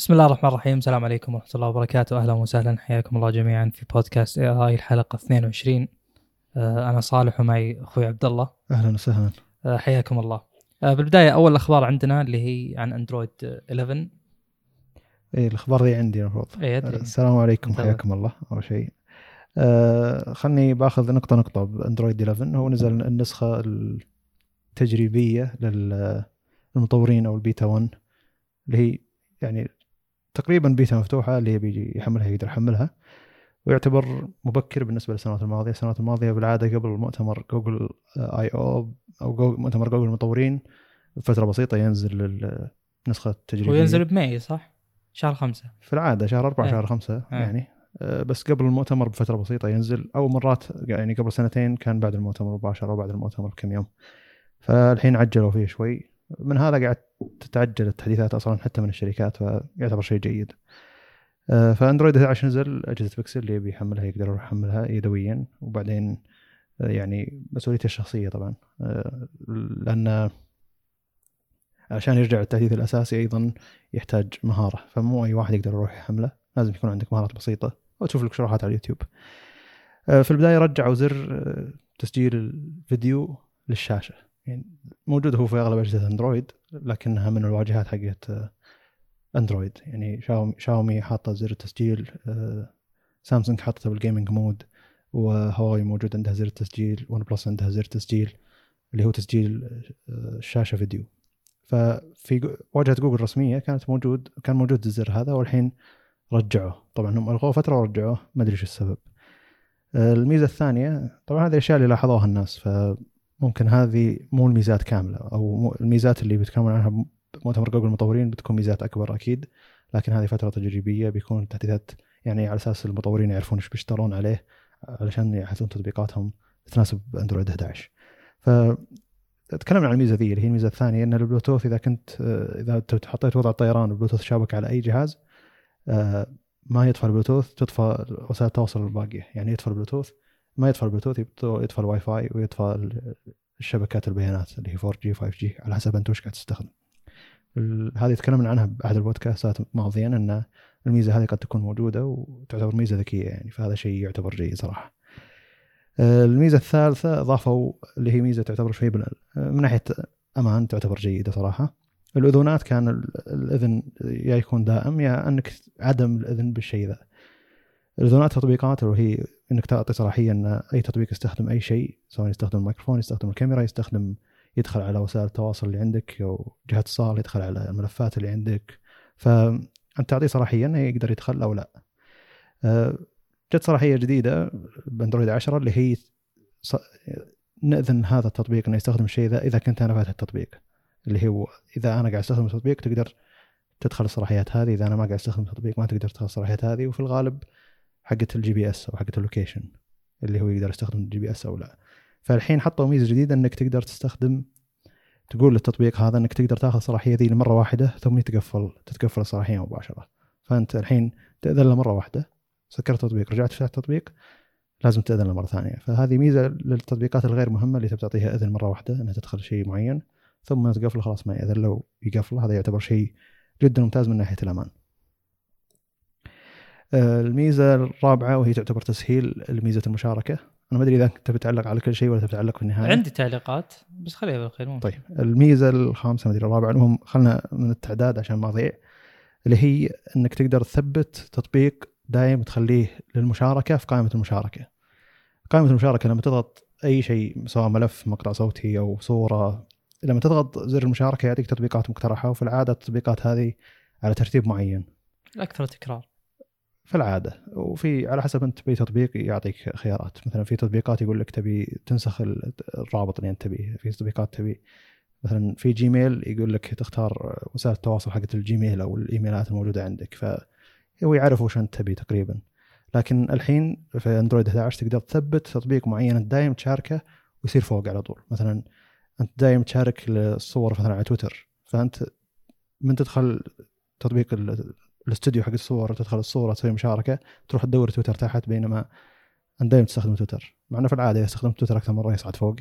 بسم الله الرحمن الرحيم. السلام عليكم ورحمة الله وبركاته. أهلا وسهلا. حياكم الله جميعا في بودكاست اي اي الحلقة 22 آه، أنا صالح ومعي أخوي عبد الله. أهلا وسهلا. آه، حياكم الله. آه، بالبداية أول أخبار عندنا اللي هي عن أندرويد 11 اي الأخبار ذي عندي المفروض. إيه السلام عليكم. تفضل. حياكم الله. أول شيء. آه خلني بأخذ نقطة نقطة بأندرويد 11 هو نزل النسخة التجريبية لل- للمطورين أو البيتا 1 اللي هي يعني تقريبا بيتا مفتوحة اللي يبي يحملها يقدر يحملها. ويعتبر مبكر بالنسبة للسنوات الماضية، السنوات الماضية بالعادة قبل مؤتمر Google I/O أو جوجل مؤتمر جوجل المطورين بفترة بسيطة ينزل النسخه التجريبيه هو ينزل بماي صح؟ شهر خمسة. في العادة شهر أربعة إيه. شهر خمسة إيه. يعني. آه، بس قبل المؤتمر بفترة بسيطة ينزل. أو مرات يعني قبل سنتين كان بعد المؤتمر مباشره وبعد المؤتمر بكم يوم. فالحين عجلوا فيه شوي. من هذا قاعد تتعجل التحديثات أصلا حتى من الشركات فيعتبر شيء جيد. آه، فأندرويد 11 نزل أجهزة بيكسل اللي يبي يحملها يقدر يروح يحملها يدويا. وبعدين آه، يعني مسؤوليته الشخصية طبعا. آه، لأن عشان يرجع التحديث الأساسي أيضا يحتاج مهارة. فمو أي واحد يقدر يروح يحمله. لازم يكون عندك مهارات بسيطة. وتشوف لك شروحات على اليوتيوب. في البداية رجعوا زر تسجيل الفيديو للشاشة. يعني موجود هو في أغلب أجهزة أندرويد لكنها من الواجهات حقت آه، أندرويد. يعني شاومي شاومي حاطة زر التسجيل آه، سامسونج حاطته بال gaming mode وهواوي موجود عندها زر التسجيل OnePlus عندها زر تسجيل اللي هو تسجيل آه، الشاشه فيديو. ففي واجهة جوجل الرسميه كانت موجود كان موجود الزر هذا والحين رجعوه. طبعا هم الغوه فترة ورجعوه ما أدري إيش السبب. آه، الميزة الثانية طبعا هذه الأشياء اللي لاحظوها الناس فممكن هذه مو الميزات كاملة أو الميزات اللي بيتكلمون عنها بمؤتمر جوجل المطورين بتكون ميزات أكبر أكيد لكن هذه فترة تجريبية بيكون تحديثات يعني على أساس المطورين يعرفون إيش بيشترون عليه علشان يحدثون تطبيقاتهم تناسب أندرويد 11 ف تكلمنا عن الميزة ذي اللي هي الميزة الثانية إن البلوتوث إذا كنت إذا حطيت وضع الطيران البلوتوث شابك على أي جهاز آه، ما يطفى البلوتوث تطفى وسائل التواصل الباقية يعني يطفى البلوتوث ما يطفى البلوتوث يطفى الواي فاي ال- الشبكات البيانات اللي هي 4G 5G على حسب انت وش قاعد تستخدم. هذه تكلمنا عنها باحد البودكاستات ماضيا إن الميزة هذه قد تكون موجودة وتعتبر ميزة ذكية يعني فهذا شيء يعتبر جيد صراحة. آه، الميزة الثالثة اضافوا اللي هي ميزة تعتبر شوي بال- من ناحية أمان تعتبر جيدة صراحة. الاذونات كان ال- الأذن يا يكون دائم يا أنك عدم الأذن بالشيء ذا. الاذونات تطبيقات وهي إنك تعطي صلاحية إن أي تطبيق يستخدم أي شيء سواء يستخدم الميكروفون يستخدم الكاميرا يستخدم يدخل على وسائل التواصل اللي عندك أو جهة اتصال يدخل على الملفات اللي عندك. فانت تعطيه صلاحية إنه يقدر يدخل أو لا. أه، جت صلاحية جديدة بأندرويد 10 اللي هي نأذن هذا التطبيق إنه يستخدم الشيء ذا إذا كنت أنا فاتح التطبيق. اللي هو إذا أنا قاعد أستخدم التطبيق تقدر تدخل الصلاحيات هذه إذا أنا ما قاعد أستخدم التطبيق ما تقدر تدخل الصلاحيات هذه. وفي الغالب حقه ال GPS أو حقه ال location اللي هو يقدر يستخدم ال GPS أو لا. فالحين حطوا ميزة جديدة إنك تقدر تستخدم تقول للتطبيق هذا إنك تقدر تاخذ الصلاحيه ذي لمرة واحدة ثم تقفل تتقفل الصلاحية مباشرة. فأنت الحين تأذن له مرة واحدة سكرت التطبيق رجعت فتحت التطبيق لازم تأذن له مرة ثانية. فهذه ميزة للتطبيقات الغير مهمة اللي تبي تعطيها إذن مرة واحدة إنها تدخل شيء معين ثم تقفله خلاص ما يأذن له يقفل هذا يعتبر شيء جدا ممتاز من ناحية الأمان. الميزة الرابعة وهي تعتبر تسهيل ميزه المشاركة أنا ما أدري إذا أنت بتعلق على كل شيء ولا تتعلق في النهاية عندي تعليقات بس خليها بالخير ممكن. طيب الميزة الخامسة ما أدري الرابعة المهم خلنا من التعداد عشان ما أضيع اللي هي إنك تقدر تثبت تطبيق دايم تخليه للمشاركة في قائمة المشاركة. قائمة المشاركة لما تضغط أي شيء سواء ملف مقطع صوتي أو صورة لما تضغط زر المشاركة يعطيك تطبيقات مقترحة وفي العادة التطبيقات هذه على ترتيب معين الاكثر تكرار في العاده وفي على حسب أنت تبي تطبيق يعطيك خيارات. مثلا في تطبيقات يقول لك تبي تنسخ ال- الرابط اللي أنت تبيه. في تطبيقات تبي مثلا في جيميل يقول لك تختار وسائل التواصل حقت الجيميل أو الإيميلات الموجودة عندك. فهو يعرف وش أنت تبي تقريبا. لكن الحين في اندرويد 11 تقدر تثبت تطبيق معين دايم تشاركه ويصير فوق على طول. مثلا أنت دايم تشارك الصور مثلا على تويتر. فأنت من تدخل تطبيق الاستوديو حق الصور تدخل الصورة تسوي مشاركة تروح تدور تويتر تحت بينما انت دائما تستخدم تويتر. مع إنه في العادة اذا استخدمت تويتر أكثر مرة يصعد فوق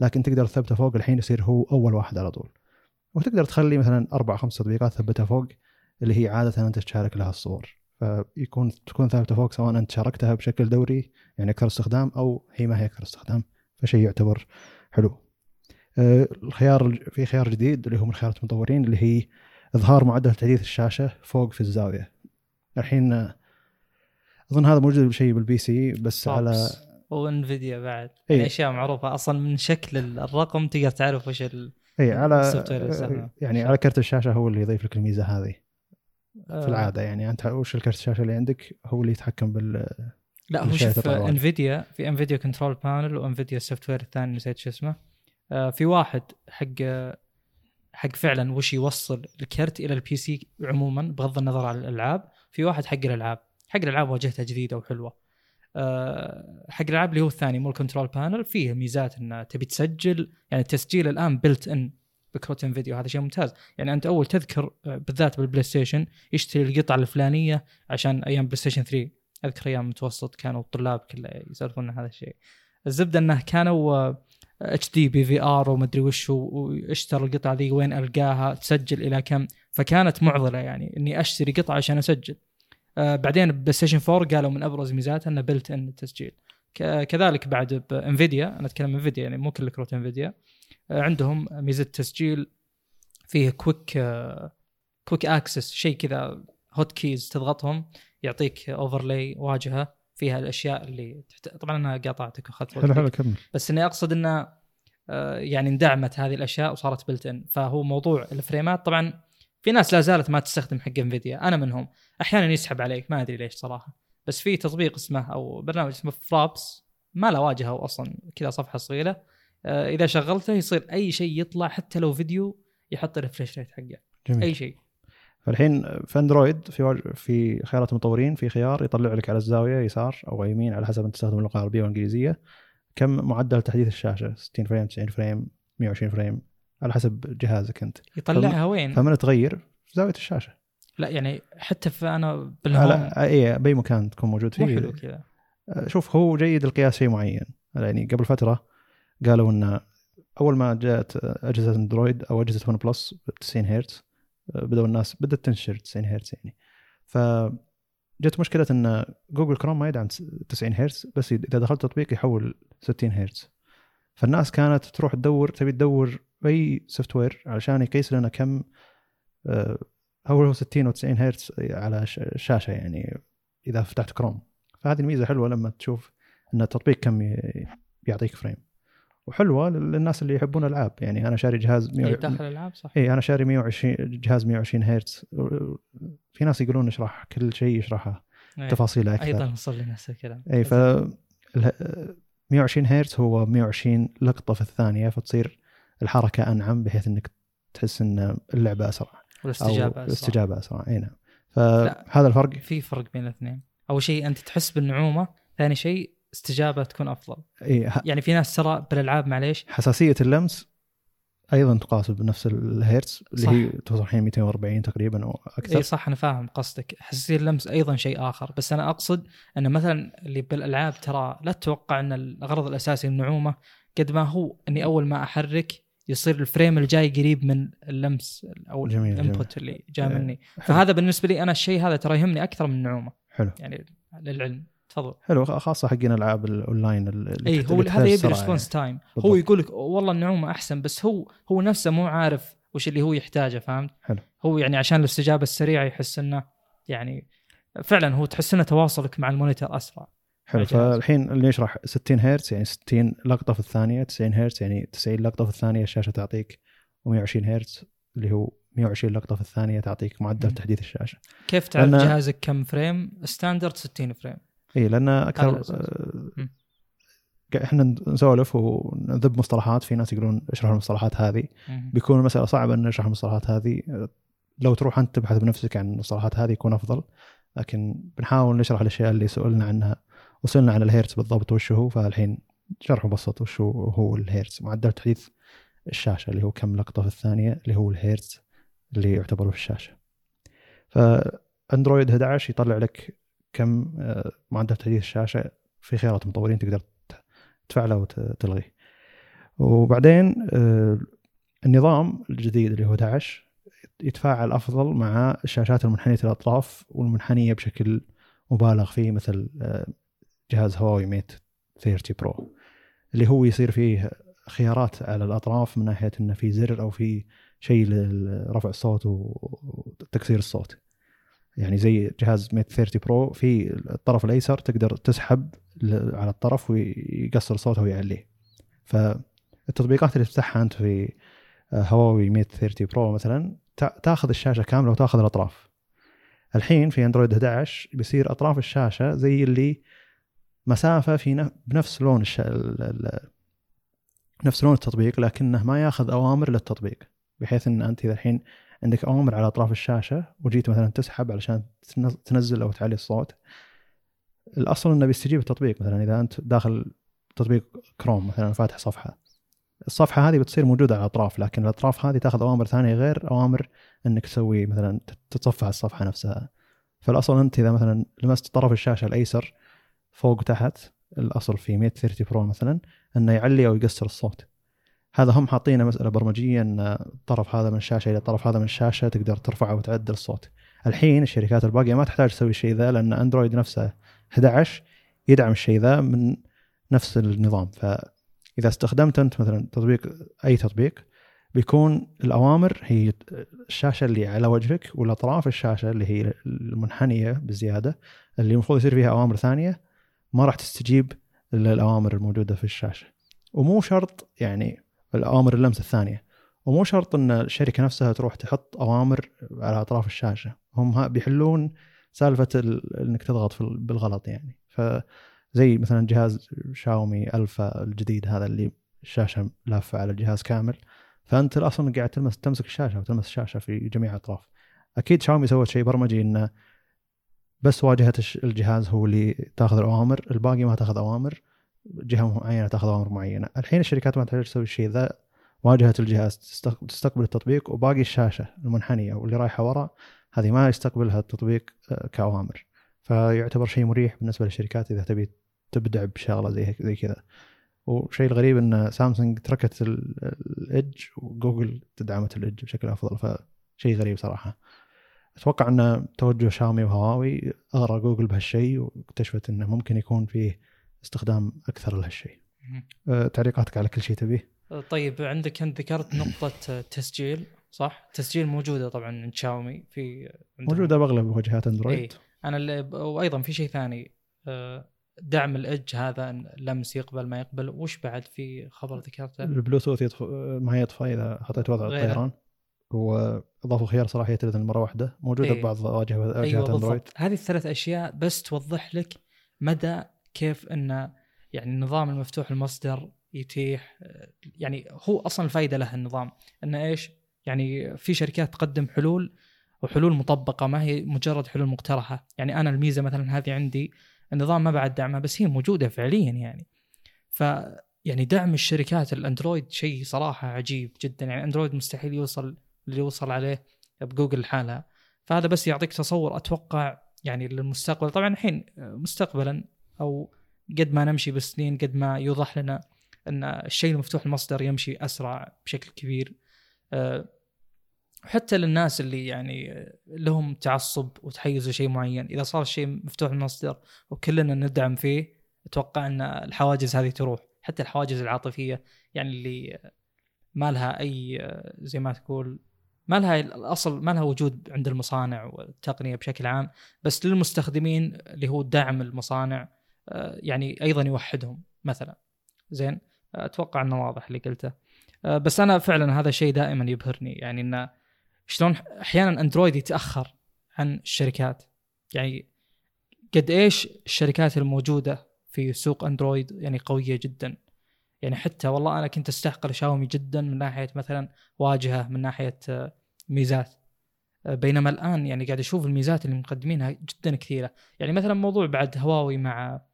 لكن تقدر تثبته فوق الحين يصير هو أول واحد على طول. وتقدر تخلي مثلا أربع خمس تطبيقات ثبتها فوق اللي هي عادة أنت تشارك لها الصور. فيكون تكون ثابتة فوق سواء أنت شاركتها بشكل دوري يعني أكثر استخدام أو هي ما هي أكثر استخدام فشيء يعتبر حلو. آه، الخيار في خيار جديد اللي هو من خيارات المطورين اللي هي إظهار معدل تحديث الشاشة فوق في الزاوية. الحين آه، أظن هذا موجود شيء بال PC بس على و Nvidia بعد. إيه. يعني أشياء معروفة. أصلا من شكل الرقم تقدر تعرف وش ال... اي على. يعني على كرت الشاشة هو اللي يضيف لك الميزة هذه. آه، في العادة يعني. أنت وش الكرت الشاشة اللي عندك؟ هو اللي يتحكم بال لا هو شوف. Nvidia في Nvidia control panel و Nvidia ال software الثاني نسيت شو اسمه. آه، في واحد حق حق فعلا وش يوصل الكرت إلى ال PC عموما بغض النظر عن الألعاب في واحد حق الألعاب. حق الألعاب واجهتها جديدة وحلوة. آه، حق الألعاب اللي هو الثاني مو ال control panel فيه ميزات إن تبي تسجل يعني التسجيل الآن built-in بكروت Nvidia وهذا شيء ممتاز. يعني أنت أول تذكر آه، بالذات بال PlayStation يشتري القطعة الفلانية عشان أيام PlayStation 3 أذكر أيام متوسط كانوا الطلاب كله يسولفون عن هذا الشيء. الزبدة إنه كانوا HD PVR ومدري وش و- واشترى القطعة ذي وين ألقاها تسجل إلى كم. فكانت معضلة يعني إني أشتري قطعة عشان أسجل. آه بعدين PlayStation 4 قالوا من أبرز ميزاتها إنه built-in التسجيل. كذلك بعد ب Nvidia أنا أتكلم Nvidia يعني مو كل كروت انفيديا آه عندهم ميزة تسجيل فيه quick quick access شيء كذا hot keys تضغطهم يعطيك overlay واجهة. فيها الأشياء اللي تحت... طبعا أنا قاطعتك واخذت حلو وقتك. حلو كمل. بس إني أقصد إنه آه، يعني اندعمت هذه الأشياء وصارت built-in فهو موضوع الفريمات طبعا في ناس لا زالت ما تستخدم حق Nvidia أنا منهم. أحيانا يسحب عليك ما أدري ليش صراحة. بس في تطبيق اسمه أو برنامج اسمه Fraps ما له واجهه أصلا كذا صفحة صغيرة. آه، إذا شغلته يصير أي شيء يطلع حتى لو فيديو يحط ال refresh rate حقه. جميل. أي شيء. فالحين في اندرويد في واج- في خيارات المطورين في خيار يطلع لك على الزاوية يسار أو يمين على حسب انت تستخدم اللغة العربية والإنجليزية. كم معدل تحديث الشاشة؟ 60 frame 90 frame 120 frame على حسب جهازك أنت. يطلعها وين؟ فمن تغير في زاوية الشاشة. لا يعني حتى في أنا بال home. اي بأي مكان تكون موجود مو فيه حلو كذا شوف هو جيد القياس شيء معين. يعني قبل فترة قالوا إن أول ما جاءت أجهزة أندرويد أو أجهزة OnePlus 90 هرتز بدأوا الناس بدأت تنشر 90 هرتز يعني. ف جت مشكلة إن Google Chrome ما يدعم 90 هرتز بس اذا دخلت تطبيق يحول 60 هرتز. فالناس كانت تروح تدور تبي تدور أي software علشان يقيس لنا كم آه، هو هو 60 و 90 هرتز على الشاشه يعني إذا فتحت كروم فهذه الميزة حلوة لما تشوف إن التطبيق كم يعطيك frame. وحلوة للناس اللي يحبون الألعاب. يعني أنا شاري جهاز 100 إيه، داخل الألعاب صح. اي أنا شاري 120 جهاز 120 هرتز. في ناس يقولون اشرح كل شيء يشرحها إيه. تفاصيله أكثر. أيضا وصل لي نفس الكلام اي ف ال- 120 هرتز هو 120 لقطة في الثانية فتصير الحركة أنعم بحيث إنك تحس إن اللعبة أسرع. والاستجابة أسرع. الاستجابة أسرع. إي نعم. فهذا الفرق؟ في فرق بين الاثنين. أول شيء أنت تحس بالنعومة ثاني شيء استجابة تكون أفضل. إي ه- يعني في ناس ترى بالألعاب معليش. حساسية اللمس أيضا تقاس بنفس الهرتز اللي صح. هي توصل الحين 240 تقريبا أو أكثر. إي صح أنا فاهم قصدك. حساسية اللمس أيضا شيء آخر. بس أنا أقصد أن مثلا اللي بالألعاب ترى لا تتوقع أن الغرض الأساسي النعومه قد ما هو أني أول ما أحرك يصير ال frame الجاي قريب من اللمس أو جميل، ال input اللي جاء إيه. مني. حلو. فهذا بالنسبة لي أنا الشيء هذا ترى يهمني أكثر من النعومه حلو. يعني للعلم. تفضل حلو خاصة حقين ألعاب الاونلاين اللي اي تحت- هو هذا يبي response time هو. يقول لك والله النعومة أحسن بس هو هو نفسه مو عارف وش اللي هو يحتاجه فهمت؟ حلو. هو يعني عشان الاستجابة السريعة يحس إنه يعني فعلا هو تحس إنه تواصلك مع ال monitor أسرع حلو. فالحين اللي يشرح 60 هرتز يعني 60 لقطة في الثانية 90 هرتز يعني 90 لقطة في الثانية الشاشة تعطيك و120 هرتز اللي هو 120 لقطة في الثانية تعطيك معدل. تحديث الشاشة كيف تعرف جهازك كم frame؟ standard 60 frame اي لأن أكثر. آه، إحنا نسولف ونذب مصطلحات في ناس يقولون اشرح المصطلحات هذه. بيكون المسألة صعبة إن نشرح المصطلحات هذه. لو تروح أنت تبحث بنفسك عن المصطلحات هذه يكون أفضل لكن بنحاول نشرح الأشياء اللي سئلنا عنها. وصلنا عن الهيرتز بالضبط وش هو فالحين شرح مبسط وش هو هو الهيرتز. معدل تحديث الشاشة اللي هو كم لقطة في الثانية اللي هو الهيرتز اللي يعتبر في الشاشة. فاندرويد 11 يطلع لك كم آه، معدل تحديث الشاشة في خيارات المطورين تقدر تفعله وتلغيه وبعدين آه، النظام الجديد اللي هو 11 يتفاعل أفضل مع الشاشات المنحنية الاطراف والمنحنية بشكل مبالغ فيه مثل آه، جهاز هواوي ميت 30 برو اللي هو يصير فيه خيارات على الأطراف من ناحية إنه في زر أو في شيء لرفع الصوت وتقصير الصوت. يعني زي جهاز ميت 30 برو في الطرف الأيسر تقدر تسحب على الطرف ويقصر صوته ويعليه. فالتطبيقات اللي تفتحها أنت في آه، هواوي ميت 30 برو مثلا تاخذ الشاشة كاملة وتاخذ الأطراف. الحين في أندرويد 11 بيصير أطراف الشاشة زي اللي مسافة في بنفس لون الش... نفس لون التطبيق لكنه ما ياخذ أوامر للتطبيق بحيث إن أنت إذا الحين عندك اوامر على أطراف الشاشة وجيت مثلا تسحب علشان تنزل أو تعلي الصوت. الأصل إنه بيستجيب التطبيق مثلا إذا أنت داخل تطبيق كروم مثلا فاتح صفحة. الصفحة هذه بتصير موجودة على الأطراف لكن الأطراف هذه تاخذ أوامر ثانية غير أوامر إنك تسوي مثلا تتصفح الصفحة نفسها. فالأصل أنت إذا مثلا لمست طرف الشاشة الأيسر فوق وتحت الأصل في 130 برو مثلا إنه يعلي أو يقصر الصوت. هذا هم حاطينه مسألة برمجيه ان الطرف هذا من الشاشه إلى الطرف هذا من الشاشه تقدر ترفعه وتعدل الصوت. الحين الشركات الباقية ما تحتاج تسوي الشيء ذا لأن اندرويد نفسه 11 يدعم الشيء ذا من نفس النظام. فإذا استخدمت أنت مثلا تطبيق أي تطبيق بيكون الأوامر هي الشاشة اللي على وجهك والأطراف الشاشة اللي هي المنحنية بزيادة اللي المفروض يصير فيها أوامر ثانية ما راح تستجيب للأوامر الموجودة في الشاشة. ومو شرط يعني الأوامر اللمس الثانية. ومو شرط إن الشركة نفسها تروح تحط أوامر على أطراف الشاشة. هم بيحلون سالفة إنك تضغط بالغلط يعني. فزي مثلا جهاز شاومي ألفا الجديد هذا اللي الشاشة لافة على الجهاز كامل. فأنت أصلا قاعد تلمس تمسك الشاشة وتلمس الشاشة في جميع الأطراف. أكيد شاومي سوت شيء برمجي انه بس واجهة الجهاز هو اللي تاخذ الأوامر. الباقي ما تاخذ أوامر. جهة معينه تاخذ اوامر معينه الحين الشركات ما تحتاج تسوي الشيء ذا واجهه الجهاز تستقبل التطبيق وباقي الشاشة المنحنية واللي رايحة ورا هذه ما يستقبلها التطبيق آه، كأوامر. فيعتبر شيء مريح بالنسبة للشركات إذا تبي تبدع بشغلة زي زي كذا. والشيء الغريب إن سامسونج تركت ال edge وجوجل دعمت ال edge بشكل أفضل فشيء غريب صراحة. أتوقع إن توجه شاومي وهواوي اغرى جوجل بهالشيء واكتشفت إنه ممكن يكون فيه استخدام أكثر لهالشيء. أه تعليقاتك على كل شيء تبيه؟ طيب عندك أنت ذكرت نقطة تسجيل صح؟ تسجيل موجودة طبعا عند شاومي في موجودة بأغلب وجهات أندرويد. إيه أنا اللي وأيضا في شيء ثاني أه، دعم الاج هذا لمس يقبل ما يقبل وش بعد في خبر ذكرته؟ البلوتوث يطفى ما يطفى إذا حطيت وضع الطيران واضافوا خيار صلاحيه الاذن مره واحدة موجودة أيه. ببعض واجهات أيوة أندرويد هذه الثلاث أشياء بس توضح لك مدى كيف إن يعني النظام المفتوح المصدر يتيح يعني هو أصلا الفائده له النظام. انه إيش؟ يعني في شركات تقدم حلول وحلول مطبقة ما هي مجرد حلول مقترحة، يعني أنا الميزة مثلا هذه عندي النظام ما بعد دعمها بس هي موجودة فعليا يعني. ف يعني دعم الشركات الأندرويد شيء صراحة عجيب جدا. يعني أندرويد مستحيل يوصل اللي وصل عليه بجوجل لحالها فهذا بس يعطيك تصور أتوقع يعني للمستقبل. طبعا الحين مستقبلا أو قد ما نمشي بالسنين قد ما يوضح لنا أن الشيء المفتوح المصدر يمشي أسرع بشكل كبير. أه، حتى للناس اللي يعني لهم تعصب وتحيز لشيء معين إذا صار الشيء مفتوح المصدر وكلنا ندعم فيه أتوقع أن الحواجز هذه تروح. حتى الحواجز العاطفية يعني اللي ما لها أي زي ما تقول ما لها الأصل ما لها وجود عند المصانع والتقنية بشكل عام بس للمستخدمين اللي هو دعم المصانع آه، يعني أيضا يوحدهم مثلا. زين؟ أتوقع إنه واضح اللي قلته. آه، بس أنا فعلا هذا الشيء دائما يبهرني. يعني إنه شلون أحيانا أندرويد يتأخر عن الشركات. يعني قد إيش الشركات الموجودة في سوق أندرويد يعني قوية جدا. يعني حتى والله أنا كنت أستحقر شاومي جدا من ناحية مثلا واجهة من ناحية آه، ميزات. آه، بينما الآن يعني قاعد أشوف الميزات اللي مقدمينها جدا كثيرة. يعني مثلا موضوع بعد هواوي مع آه،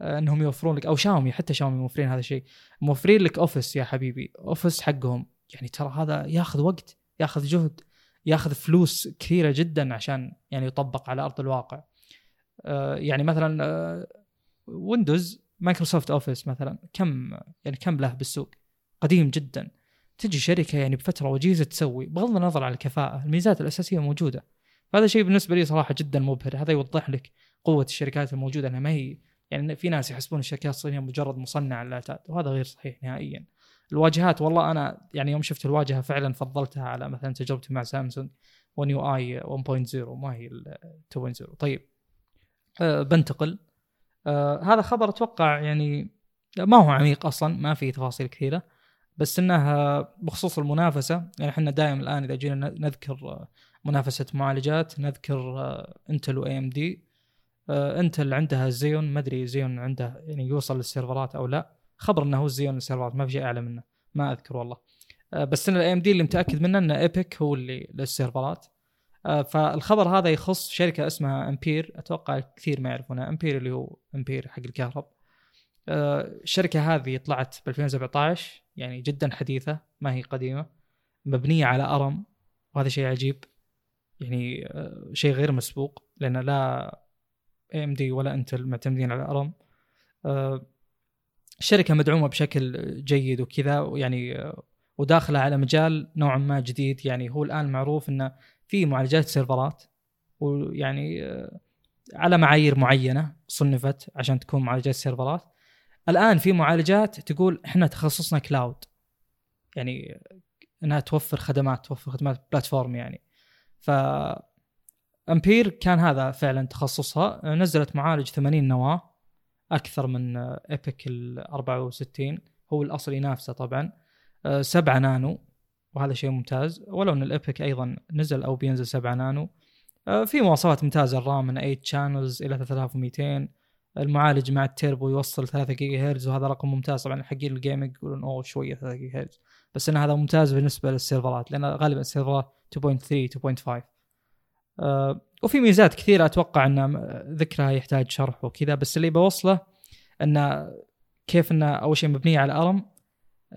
إنهم يوفرون لك أو شاومي حتى شاومي موفرين هذا الشيء. موفرين لك office يا حبيبي office حقهم. يعني ترى هذا ياخذ وقت ياخذ جهد ياخذ فلوس كثيرة جدا عشان يعني يطبق على أرض الواقع. يعني مثلا ويندوز مايكروسوفت office مثلا كم يعني كم له بالسوق؟ قديم جدا. تجي شركة يعني بفترة وجيزة تسوي بغض النظر عن الكفاءة الميزات الأساسية موجودة. فهذا شيء بالنسبة لي صراحة جدا مبهر هذا يوضح لك قوة الشركات الموجودة إنها ما هي يعني في ناس يحسبون الشركات الصينية مجرد مصنع للآلات وهذا غير صحيح نهائيا. الواجهات والله أنا يعني يوم شفت الواجهة فعلا فضلتها على مثلا تجربتي مع سامسونج One UI 1.0 ما هي ال 2.0 طيب. أه بنتقل. أه هذا خبر أتوقع يعني ما هو عميق أصلا ما في تفاصيل كثيرة بس انه بخصوص المنافسة يعني إحنا دائما الآن إذا جينا نذكر منافسة معالجات نذكر انتل و AMD انتل عندها Xeon ما أدري Xeon عنده يعني يوصل لل servers أو لا. خبر إنه هو Xeon ال servers ما في شيء أعلى منه ما أذكر والله. بس إن ال AMD اللي متأكد منه إن EPYC هو اللي لل servers. فالخبر هذا يخص شركة اسمها امبير أتوقع كثير ما يعرفونها امبير اللي هو امبير حق الكهرب. الشركة هذه طلعت ب 2017 يعني جدا حديثة ما هي قديمة مبنية على ARM وهذا شيء عجيب. يعني شيء غير مسبوق لأن لا AMD ولا انتل معتمدين على ARM الشركة مدعومة بشكل جيد وكذا يعني وداخلة على مجال نوعا ما جديد. يعني هو الآن معروف إنه في معالجات servers ويعني على معايير معينة صنفت عشان تكون معالجات servers. الآن في معالجات تقول إحنا تخصصنا cloud. يعني إنها توفر خدمات توفر خدمات platform يعني. ف امبير كان هذا فعلا تخصصها. نزلت معالج 80 نواة أكثر من EPYC ال 64 هو الأصل ينافسه طبعا. 7 نانو وهذا شيء ممتاز. ولو إن ال EPYC أيضا نزل أو بينزل 7 نانو. في مواصفات ممتازة الرام من 8 channels إلى 3200 المعالج مع التيربو يوصل 3 جيجا هرتز وهذا رقم ممتاز. طبعا حقين ال gaming يقولون أوه شوية 3 جيجا هرتز بس إن هذا ممتاز بالنسبة لل servers لأن غالبا ال servers 2.3 2.5 أه وفي ميزات كثيرة أتوقع أن ذكرها يحتاج شرح وكذا بس اللي بوصله أن كيف انه أول شيء مبنية على ARM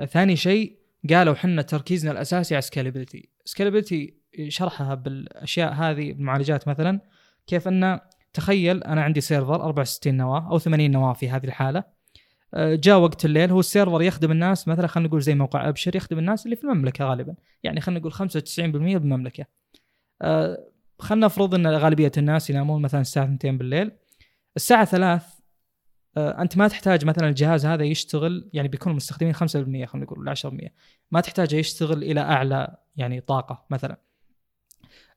ثاني شيء قالوا حنا تركيزنا الأساسي على scalability scalability شرحها بالأشياء هذه المعالجات مثلا كيف انه تخيل أنا عندي server 64 نواة أو 80 نواة في هذه الحالة. جاء وقت الليل هو ال server يخدم الناس مثلا خلينا نقول زي موقع أبشر يخدم الناس اللي في المملكة غالبا. يعني خلينا نقول 95% بالمملكة. خلينا نفرض إن غالبية الناس ينامون مثلا الساعة 2 بالليل. الساعة 3 أنت ما تحتاج مثلا الجهاز هذا يشتغل يعني بيكون المستخدمين 5% خلينا نقول ولا 10% ما تحتاج يشتغل إلى أعلى يعني طاقة مثلا.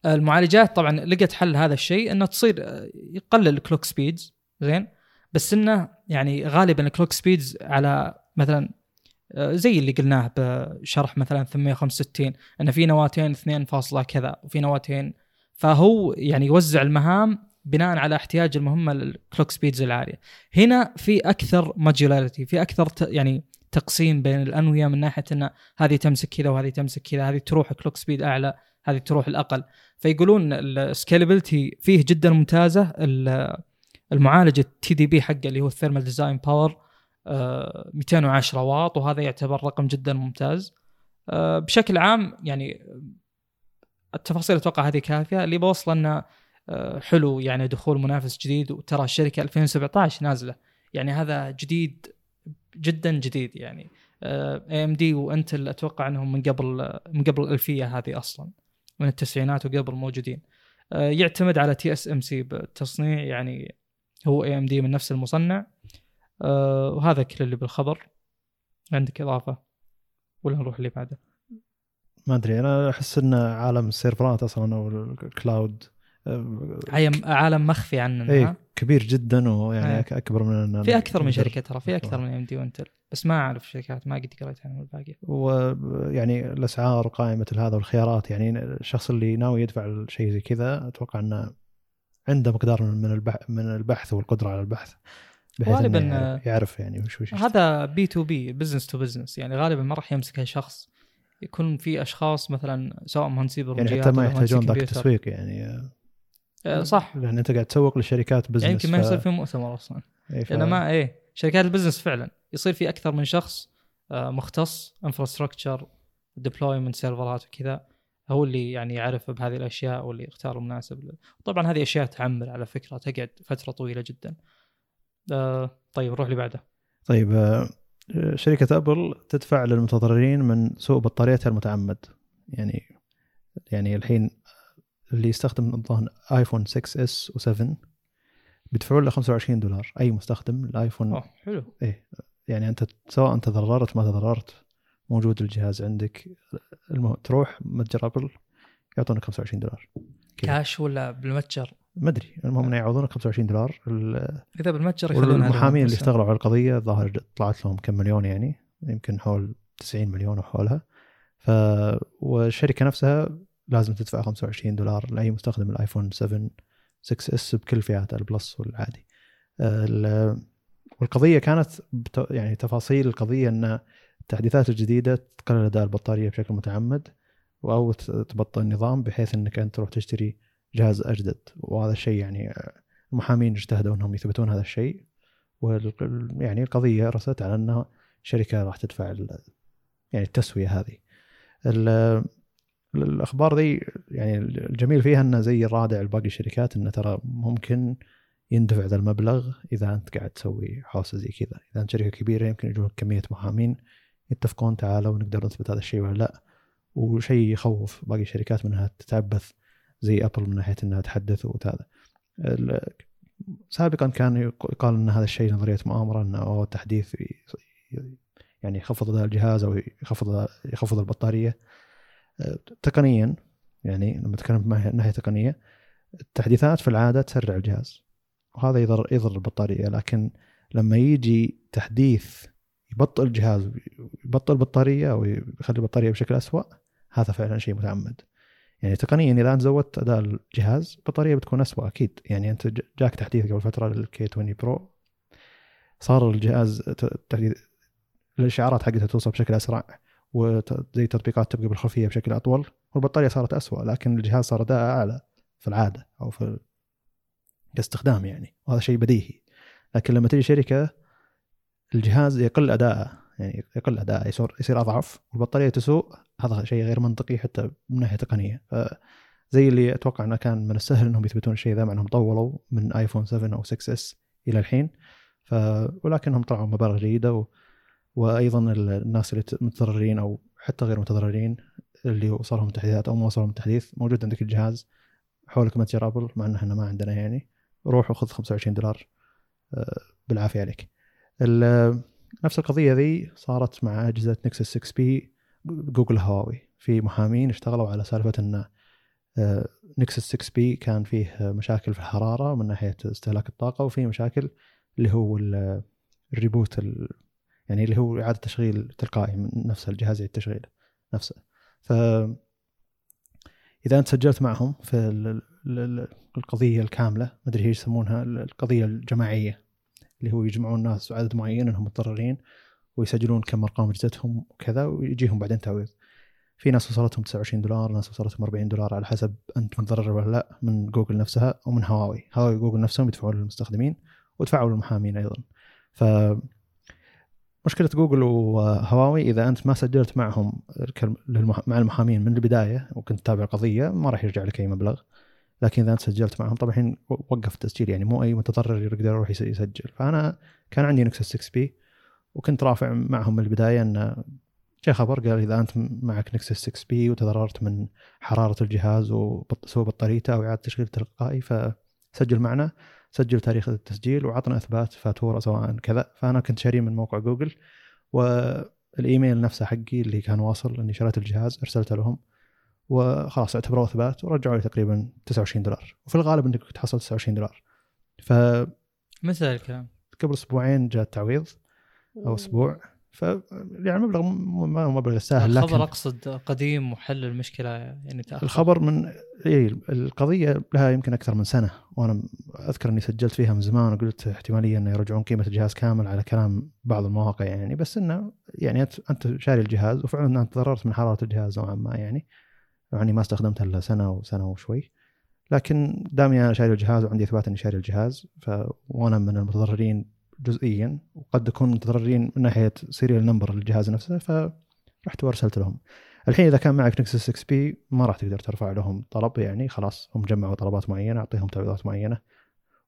المعالجات طبعا لقت حل هذا الشيء إنه تصير يقلل ال clock speeds زين. بس إنه يعني غالبا ال clock speeds على مثلا زي اللي قلناه بشرح مثلا 865 إن في نواتين 2 فاصلة كذا وفي نواتين فهو يعني يوزع المهام بناء على احتياج المهمة لل clock speeds العالية. هنا في أكثر modularity في أكثر يعني تقسيم بين الأنوية من ناحية إن هذه تمسك كذا وهذه تمسك كذا هذه تروح clock speed أعلى هذه تروح الأقل فيقولون ال scalability فيه جدا ممتازة المعالج ال TDP حقه اللي هو ال thermal design power 210 واط وهذا يعتبر رقم جدا ممتاز بشكل عام يعني التفاصيل أتوقع هذه كافية اللي بوصله إنه حلو يعني دخول منافس جديد وترى الشركة 2017 نازلة. يعني هذا جديد جدا جديد يعني. AMD وإنتل أتوقع إنهم من قبل من قبل الألفية هذه أصلا من التسعينات وقبل موجودين. يعتمد على TSMC بالتصنيع يعني هو AMD من نفس المصنع. وهذا كل اللي بالخبر. عندك إضافة؟ ولا نروح اللي بعده؟ ما أدري أنا أحس ان عالم السيرفرات أصلا أو الكلاود عالم مخفي عننا اي كبير جدا ويعني إيه. أكبر من في أكثر من شركة ترى في أكثر من AMD وانتل بس ما أعرف شركات ما قد قريت عنهم الباقي. ويعني الأسعار قائمة هذا والخيارات يعني الشخص اللي ناوي يدفع شيء زي كذا أتوقع إنه عنده مقدار من البحث من البحث والقدرة على البحث غالبا يعرف يعني وش وش هذا B to B business to business يعني غالبا ما راح يمسكها شخص يكون في أشخاص مثلا سواء مهندسين برمجيات يعني حتى ما يحتاجون ذاك التسويق يعني. أه صح. لأن أنت قاعد تسوق لشركات business يعني يمكن ما يصير في مؤتمر أصلا. إيه ف... لأن ما إيه شركات ال business فعلا. يصير في أكثر من شخص مختص infrastructure deployment سيرفرات وكذا. هو اللي يعني يعرف بهذه الأشياء واللي يختار المناسب طبعا هذه أشياء تعمر على فكرة تقعد فترة طويلة جدا. آه طيب نروح اللي بعده. طيب شركة أبل تدفع للمتضررين من سوء بطاريتها المتعمد. يعني يعني الحين اللي يستخدم الظاهر ايفون 6 S و7 بيدفعون له 25 دولار. أي مستخدم الآيفون أوه حلو. إيه يعني أنت سواء تضررت ما تضررت موجود الجهاز عندك المهم تروح متجر أبل يعطونك 25 دولار. كاش ولا بالمتجر؟ ما أدري المهم إنه يعوضونك 25 دولار اذا بالمتجر يخلونها والمحامين لهم اللي. اشتغلوا على القضية ظاهر طلعت لهم كم مليون يعني يمكن حول 90 مليون وحولها ف والشركة نفسها لازم تدفع 25 دولار لأي مستخدم الآيفون 7 6 S بكل فئاته ال Plus والعادي ال- والقضية كانت. يعني تفاصيل القضية إن التحديثات الجديدة تقلل أداء البطارية بشكل متعمد أو تبطئ النظام بحيث إنك أنت تروح تشتري جهاز أجدد. وهذا الشيء يعني المحامين اجتهدوا إنهم يثبتون هذا الشيء. وال يعني القضية رست على انه الشركة راح تدفع يعني التسوية هذه. ال- الأخبار ذي يعني الجميل فيها إنه زي الرادع لباقي الشركات إنه ترى ممكن يندفع ذا المبلغ إذا أنت قاعد تسوي حوسة زي كذا. إذا أنت شركة كبيرة يمكن يجونك كمية محامين يتفقون تعالوا نقدر نثبت هذا الشيء ولا لا. وشيء يخوف باقي الشركات من إنها تتعبث زي أبل من ناحية إنها تحدث وهذا سابقا كان يقال إن هذا الشيء نظرية مؤامرة إنه أوه تحديث ي- يعني يخفض اداء الجهاز أو يخفض يخفض البطارية. تقنيا يعني لما نتكلم من ناحيه تقنية التحديثات في العادة تسرع الجهاز وهذا يضر يضر البطارية. لكن لما يجي تحديث يبطئ الجهاز يبطئ البطارية أو يخلي البطارية بشكل أسوأ هذا فعلا شيء متعمد. يعني تقنيا اذا انت زودت أداء الجهاز البطاريه بتكون أسوأ أكيد. يعني أنت جاك تحديث قبل فترة للكي 20 برو. صار الجهاز تحديث الإشعارات حقتها توصل بشكل أسرع وزي تطبيقات تبقى بالخلفية بشكل أطول والبطارية صارت أسوأ لكن الجهاز صار أداء أعلى في العادة أو في كاستخدام يعني وهذا شيء بديهي. لكن لما تجي شركة الجهاز يقل أداءه يعني يقل أداءه يصير يصير أضعف والبطارية تسوء هذا شيء غير منطقي حتى من ناحية تقنية. فزي اللي أتوقع إنه كان من السهل إنهم يثبتون الشيء ذا مع إنهم طولوا من ايفون 7 أو 6 S إلى الحين. ف ولكنهم طلعوا مبالغ جيدة و... وأيضا ال- الناس اللي متضررين أو حتى غير متضررين اللي وصلهم تحديثات أو ما وصلهم تحديث موجود عندك الجهاز حولك متجر ابل مع إن إحنا ما عندنا يعني. روح وخذ 25 دولار آه، بالعافية عليك. نفس القضية ذي صارت مع أجهزة Nexus 6P جوجل هواوي. في محامين اشتغلوا على سالفة إن آه، Nexus 6P كان فيه مشاكل في الحرارة من ناحية استهلاك الطاقة وفي مشاكل اللي هو ال- ال reboot ال- يعني اللي هو إعادة تشغيل تلقائي من نفس الجهاز يعيد تشغيله نفسه. ف إذا أنت سجلت معهم في ال- ال- ال- القضية الكاملة ما أدري إيش يسمونها ال- القضية الجماعية اللي هو يجمعون ناس عدد معين إنهم متضررين ويسجلون كم أرقام اجهزتهم وكذا ويجيهم بعدين تعويض. في ناس وصلتهم 29 دولار ناس وصلتهم 40 دولار على حسب أنت متضرر ولا لا من جوجل نفسها أو من هواوي. هواوي وجوجل نفسهم يدفعون للمستخدمين ودفعوا للمحامين أيضا. ف مشكلة جوجل وهواوي إذا أنت ما سجلت معهم مع المحامين من البداية وكنت تتابع القضية ما راح يرجع لك أي مبلغ. لكن إذا أنت سجلت معهم طبعا الحين وقف التسجيل يعني مو أي متضرر يقدر يروح يس- يسجل. فأنا كان عندي Nexus 6P وكنت رافع معهم من البداية أن جاء خبر قال إذا أنت معك Nexus 6P وتضررت من حرارة الجهاز وسوء بطاريته أو إعادة تشغيل تلقائي فسجل معنا. سجل تاريخ التسجيل وعطنا إثبات فاتورة سواء كذا. فأنا كنت شاريه من موقع جوجل والإيميل نفسه حقي اللي كان واصل إني شريت الجهاز أرسلته لهم وخلاص اعتبروه إثبات ورجعوا لي تقريبا 29 دولار. وفي الغالب إنك تحصل 29 دولار. فقبل متى الكلام؟ أسبوعين جاء التعويض. أو أسبوع. ف يعني مبلغ ما هو مبلغ يستاهل الخبر لكن أقصد قديم وحل المشكلة يعني تأخر. الخبر من إي القضية لها يمكن أكثر من سنة. وأنا أذكر إني سجلت فيها من زمان وقلت احتمالية إنه يرجعون قيمة الجهاز كامل على كلام بعض المواقع يعني. بس إنه يعني أنت أنت شاري الجهاز وفعلا انت تضررت من حرارة الجهاز نوعا ما يعني. يعني ما استخدمته إلا سنة وسنه وشوي. لكن دامي أنا شاري الجهاز وعندي إثبات إني شاري الجهاز ف وأنا من المتضررين جزئيا وقد اكون متضررين من ناحية serial number للجهاز نفسه فرحت وأرسلت لهم. الحين إذا كان معك Nexus 6P ما راح تقدر ترفع لهم طلب يعني خلاص هم جمعوا طلبات معينة أعطيهم تعويضات معينة.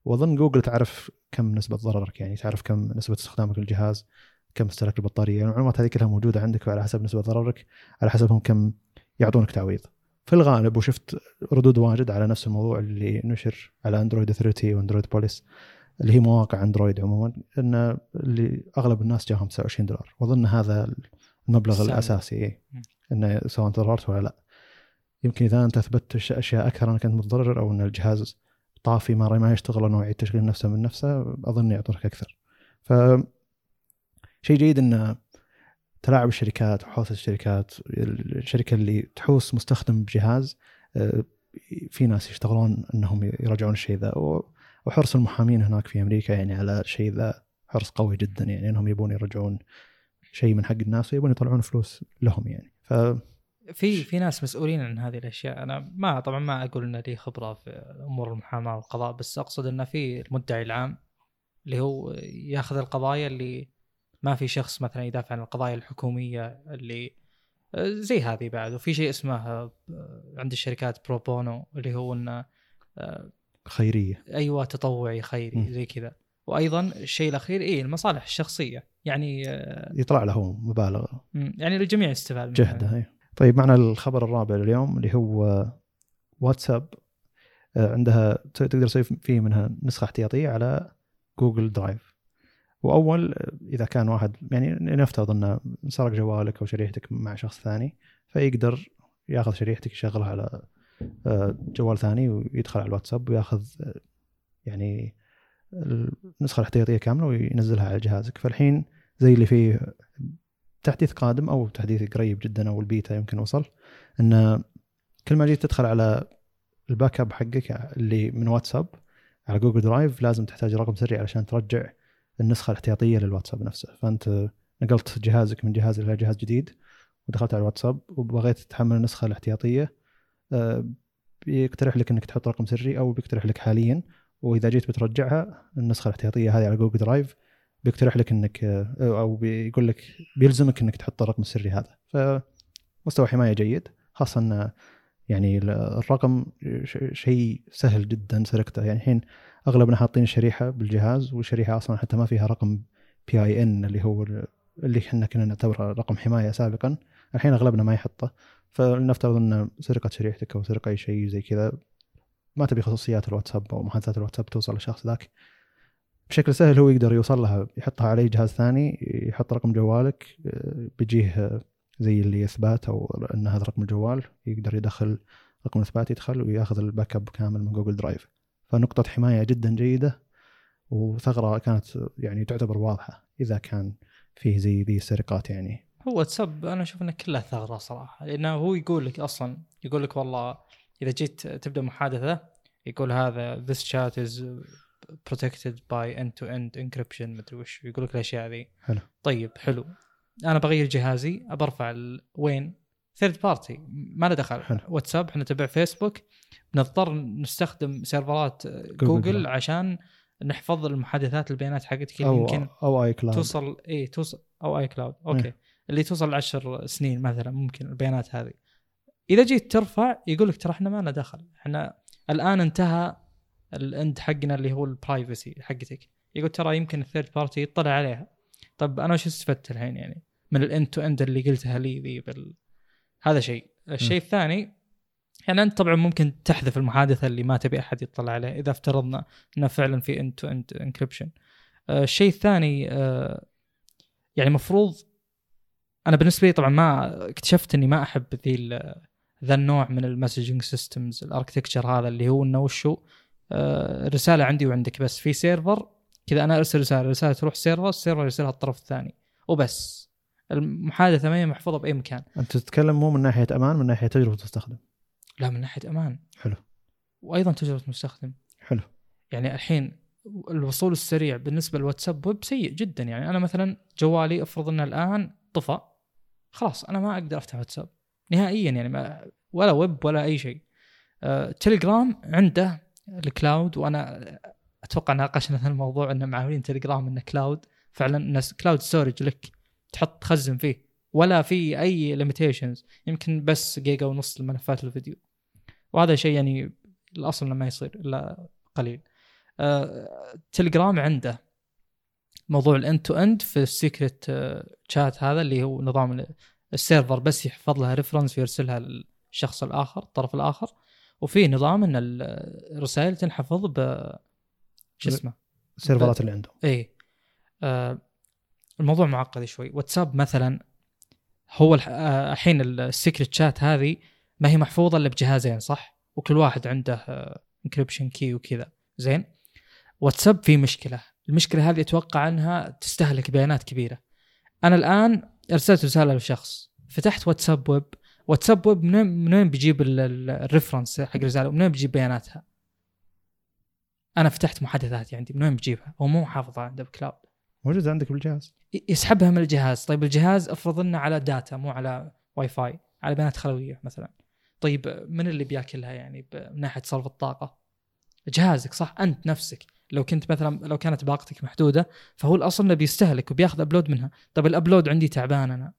وأظن جوجل تعرف كم نسبة ضررك يعني تعرف كم نسبة استخدامك للجهاز كم استهلك البطارية يعني المعلومات هذه كلها موجودة عندك وعلى حسب نسبة ضررك على حسب هم كم يعطونك تعويض. في الغالب وشفت ردود واجد على نفس الموضوع اللي نشر على Android Authority و Android Police اللي هي مواقع اندرويد عموما إن اللي أغلب الناس جاهم 29 دولار. وأظن هذا المبلغ السعر. الأساسي إيه. انه سواء ضررت ولا لا. يمكن إذا أنت اثبتت أشياء أكثر انك انت متضرر أو إن الجهاز طافي ما ما يشتغل يعيد تشغيل نفسه من نفسه أظن يعطونك أكثر. ف شيء جيد إن تلاعب الشركات وحوسه الشركات الشركة اللي تحوس مستخدم بجهاز آه، في ناس يشتغلون إنهم يراجعون الشيء ذا. وحرص المحامين هناك في أمريكا يعني على الشيء ذا حرص قوي جدا يعني إنهم يبون يرجعون شيء من حق الناس ويبون يطلعون فلوس لهم يعني. ف في في ناس مسؤولين عن هذه الأشياء. أنا ما طبعا ما أقول إن لي خبرة في أمور المحاماة والقضاء بس أقصد ان في المدعي العام اللي هو ياخذ القضايا اللي ما في شخص مثلا يدافع عن القضايا الحكومية اللي زي هذه بعد. وفي شيء اسمه آه، عند الشركات pro bono اللي هو إنه آه، خيرية. أيوه تطوعي خيري م. زي كذا. وأيضا الشيء الأخير إيه المصالح الشخصية. يعني آه، يطلع له مبالغ. يعني الجميع يستفاد منها. جهده أي. طيب معنا الخبر الرابع اليوم اللي هو واتساب. آه، عندها تقدر تسوي فيه منها نسخة احتياطية على جوجل درايف. وأول آه، إذا كان واحد يعني نفترض انه سرق جوالك أو شريحتك مع شخص ثاني فيقدر ياخذ شريحتك يشغلها على جوال ثاني ويدخل على الواتساب وياخذ آه، يعني النسخة الاحتياطية كاملة وينزلها على جهازك. فالحين زي اللي فيه تحديث قادم أو تحديث قريب جدا أو البيتا يمكن وصل إن كل ما جيت تدخل على ال backup حقك اللي من واتساب على جوجل درايف لازم تحتاج رقم سري علشان ترجع النسخة الاحتياطية للواتساب نفسه. فأنت نقلت جهازك من جهاز إلى جهاز جديد ودخلت على الواتساب وبغيت تحمل النسخة الاحتياطية آه، بيقترح لك إنك تحط رقم سري أو بيقترح لك حاليا. وإذا جيت بترجعها النسخة الاحتياطية هذه على جوجل درايف بيقترح لك إنك آه، أو بيقول لك بيلزمك إنك تحط الرقم السري هذا. فمستوى حماية جيد خاصة إن يعني ال- الرقم شيء سهل جدا سرقته يعني الحين أغلبنا حاطين الشريحه بالجهاز والشريحه أصلا حتى ما فيها رقم PIN اللي هو ال- اللي إحنا كنا نعتبره رقم حماية سابقا. الحين أغلبنا ما يحطه. فلنفترض أن سرقت شريحتك أو سرق أي شيء زي كذا ما تبي خصوصيات الواتساب أو محادثات الواتساب توصل للشخص ذاك بشكل سهل هو يقدر يوصل لها يحطها على أي جهاز ثاني يحط رقم جوالك بيجيه زي اللي اثبات أو إن هذا رقم الجوال يقدر يدخل رقم الإثبات يدخل ويأخذ ال backup كامل من جوجل درايف. فنقطة حماية جدا جيدة وثغرة كانت يعني تعتبر واضحة إذا كان فيه زي ذي السرقات يعني. هو واتساب أنا أشوف إنه كلها ثغرة صراحة لأنه هو يقول لك أصلا يقول لك والله إذا جيت تبدأ محادثة يقول هذا this chat is protected by end to end encryption مدري وش يقول لك الأشياء ذي حلو. طيب حلو أنا بغير جهازي برفع وين third party ما له دخل حلو. واتساب إحنا تبع فيسبوك نضطر نستخدم server ات جوجل جوجل. عشان نحفظ المحادثات البيانات حقتك اللي يمكن أو iCloud توصل اي توصل أو iCloud okay إيه. اللي توصل لعشر سنين مثلا ممكن البيانات هذه. إذا جيت ترفع يقول لك ترى إحنا ما لنا دخل. إحنا الآن انتهى ال end حقنا اللي هو ال privacy حقتك. يقول ترى يمكن ال third party يطلع عليها. طب أنا وش استفدت الحين يعني؟ من ال end to end اللي قلتها لي ذي بال... هذا شيء. الشيء الثاني يعني أنت طبعا ممكن تحذف المحادثة اللي ما تبي أحد يطلع عليها إذا افترضنا إنه فعلا في end to end encryption الشيء الثاني آه، يعني مفروض أنا بالنسبة لي طبعا ما اكتشفت إني ما أحب ذي ذا النوع من ال messaging systems ال architecture هذا اللي هو إنه وشو؟ آه، رسالة عندي وعندك بس. في server كذا أنا أرسل رسالة رسالة تروح server ال server يرسلها الطرف الثاني. وبس. المحادثة ما هي محفوظة بأي مكان. أنت تتكلم مو من ناحية أمان من ناحية تجربة مستخدم. لا من ناحية أمان. حلو. وأيضا تجربة مستخدم. حلو. يعني الحين الوصول السريع بالنسبة للواتساب ويب سيء جدا. يعني أنا مثلا جوالي افرض إنه الآن طفى خلاص أنا ما أقدر أفتح واتساب. نهائيا يعني ما ولا ويب ولا أي شيء. آه، تليجرام عنده ال cloud وأنا أتوقع ناقشنا هذا الموضوع ان معاونين تليجرام إنه cloud. فعلا إنه cloud storage لك تحط تخزن فيه. ولا في أي limitations يمكن بس جيجا ونص الملفات الفيديو. وهذا شيء يعني الأصل ما يصير إلا قليل. آه، تليجرام عنده. موضوع ال end to end في ال secret chat هذا اللي هو نظام ال- ال server بس يحفظ لها reference ويرسلها للشخص الآخر الطرف الآخر. وفي نظام إن ال- الرسائل تنحفظ ب شو اسمه؟ ال server ات اللي عندهم اي آه الموضوع معقد شوي. واتساب مثلا هو آه، الحين ال secret chat هذه ما هي محفوظة إلا بجهازين صح؟ وكل واحد عنده encryption key وكذا. زين. واتساب فيه مشكلة. المشكلة هذه أتوقع أنها تستهلك بيانات كبيرة. أنا الآن أرسلت رسالة لشخص فتحت واتساب ويب. واتساب ويب من وين بيجيب ال- ال- ال reference حق الرسالة؟ ومن وين بيجيب بياناتها؟ أنا فتحت محادثاتي عندي من وين بجيبها هو مو حافظها عنده ب cloud موجود عندك بالجهاز. يسحبها من الجهاز. طيب الجهاز افرض إنه على data مو على واي فاي على بيانات خلوية مثلا. طيب من اللي بياكلها يعني؟ من ناحية صرف الطاقة. جهازك صح؟ أنت نفسك. لو كنت مثلا لو كانت باقتك محدودة فهو الأصل إنه بيستهلك وبياخذ upload منها. طيب ال upload عندي تعبان أنا.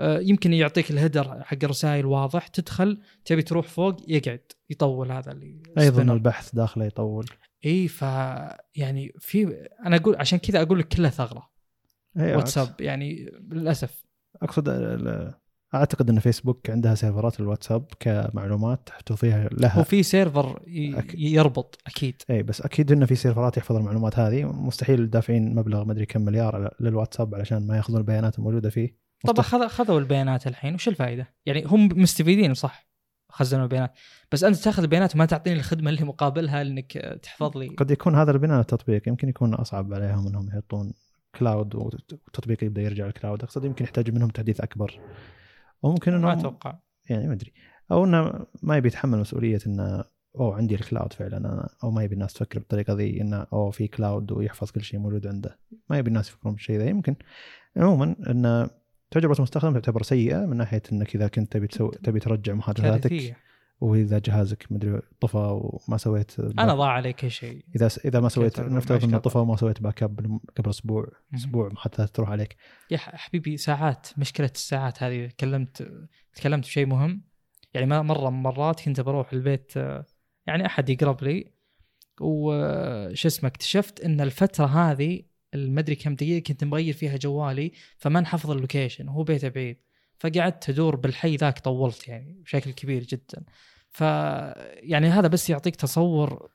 آه، يمكن يعطيك ال header حق الرسائل واضح تدخل تبي تروح فوق يقعد يطول هذا اللي أيضا. البحث داخله يطول. إي ف يعني في أنا أقول عشان كذا أقول لك كلها ثغرة. إيه، واتساب يعني للأسف. أقصد ال- أعتقد إن فيسبوك عندها server ات الواتساب كمعلومات تحتفظيها لها. وفي server يربط أكيد. إي بس أكيد إنه في server ات يحفظ المعلومات هذه. مستحيل دافعين مبلغ ما أدري كم مليار للواتساب علشان ما يأخذون البيانات الموجودة فيه. طب خذوا البيانات الحين وش الفائدة؟ يعني هم مستفيدين صح خزنوا البيانات. بس أنت تأخذ البيانات وما تعطيني الخدمة اللي مقابلها انك تحفظ لي. قد يكون هذا البناء التطبيق يمكن يكون أصعب عليهم إنهم يحطون cloud والتطبيق يبدأ يرجع ال cloud أقصد يمكن يحتاج منهم تحديث أكبر. أو ممكن ما أتوقع. يعني ما أدري. أو إنه ما يبي يتحمل مسؤولية إنه أوه عندي ال cloud فعلا أنا. أو ما يبي الناس تفكر بالطريقة ذي إنه أوه في cloud ويحفظ كل شيء موجود عنده. ما يبي الناس يفكرون بالشيء ذا. يمكن عموما إن تجربة المستخدم تعتبر سيئة من ناحية إنك إذا كنت تبي تسوي تبي ترجع محادثاتك وإذا جهازك مدري طفى وما سويت أنا ضاع علي كل شيء. إذا إذا ما سويت نفترض إنه. طفى وما سويت backup قبل أسبوع. أسبوع محادثات تروح عليك. يا حبيبي ساعات مشكلة الساعات هذه. تكلمت تكلمت بشيء مهم. يعني ما مره من مرات كنت بروح البيت يعني أحد يقرب لي. وش اسمه اكتشفت إن الفترة هذه المدري كم دقيقة كنت مغير فيها جوالي فما نحفظ ال location. وهو بيته بعيد. فقعدت أدور بالحي ذاك طولت يعني بشكل كبير جدا. ف يعني هذا بس يعطيك تصور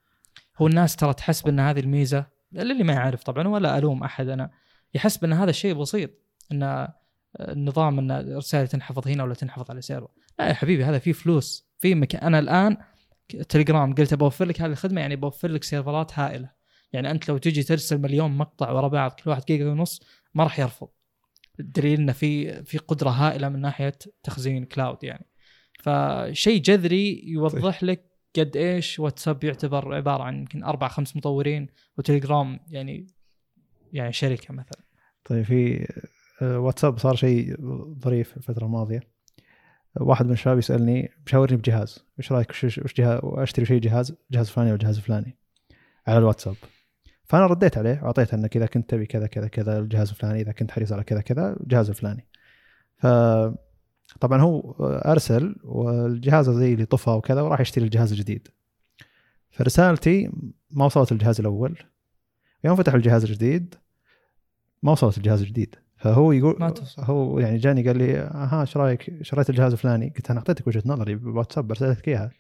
هو الناس ترى تحسب إن هذه الميزة اللي ما يعرف طبعا ولا ألوم أحد أنا يحسب إن هذا الشيء بسيط إن النظام إن الرسائل تنحفظ هنا ولا تنحفظ على سيرفر. لا يا حبيبي هذا فيه فلوس في مكان أنا الآن تليجرام قلت بوفر لك هذه الخدمة يعني بوفر لك سيرفرات هائلة. يعني أنت لو تجي ترسل مليون مقطع ورا بعض كل واحد دقيقه ونص ما راح يرفض. الدليل انه في في قدرة هائلة من ناحية تخزين cloud يعني. فشيء جذري يوضح لك قد إيش واتساب يعتبر عبارة عن يمكن أربع خمس مطورين وتليجرام يعني يعني شركة مثلا. طيب في آه، واتساب صار شيء ظريف الفترة الماضية. واحد من الشباب يسألني بشاورني بجهاز إيش رأيك؟ وش وش جهاز؟ اشتري شيء جهاز جهاز فلاني ولا جهاز فلاني على الواتساب؟ فأنا رديت عليه واعطيته انك اذا كنت تبي كذا كذا كذا الجهاز الفلاني إذا كنت حريص على كذا كذا الجهاز الفلاني. ف طبعا هو أرسل والجهاز زي اللي طفى وكذا وراح يشتري الجهاز الجديد. فرسالتي ما وصلت الجهاز الأول. يوم فتح الجهاز الجديد ما وصلت الجهاز الجديد. فهو يقول ما توصل. هو يعني جاني قال لي ها إيش رأيك؟ شريت الجهاز الفلاني. قلت أنا أعطيتك وجهة نظري بواتساب برسلت لك إياها.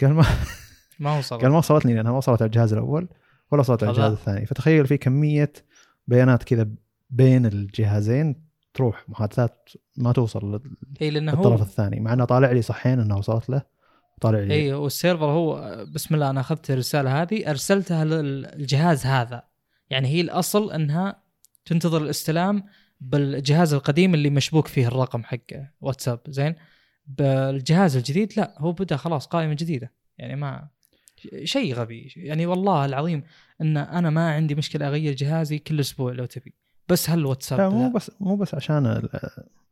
قال ما ما وصل قال ما وصلتني لأنها ما وصلت على الجهاز الأول. ولا وصلت على. الجهاز الثاني. فتخيل في كمية بيانات كذا بين الجهازين تروح محادثات ما توصل لل- اي لأنه للطرف هو الثاني مع إنه طالع لي صحين انها وصلت له طالع لي. اي والسيرفر هو بسم الله أنا أخذت الرسالة هذه أرسلتها للجهاز هذا. يعني هي الأصل إنها تنتظر الاستلام بالجهاز القديم اللي مشبوك فيه الرقم حق واتساب زين؟ بالجهاز الجديد لا هو بدأ خلاص قائمة جديدة. يعني ما شيء غبي. يعني والله العظيم إن أنا ما عندي مشكلة أغير جهازي كل أسبوع لو تبي. بس هل واتساب لا مو. بس مو بس عشان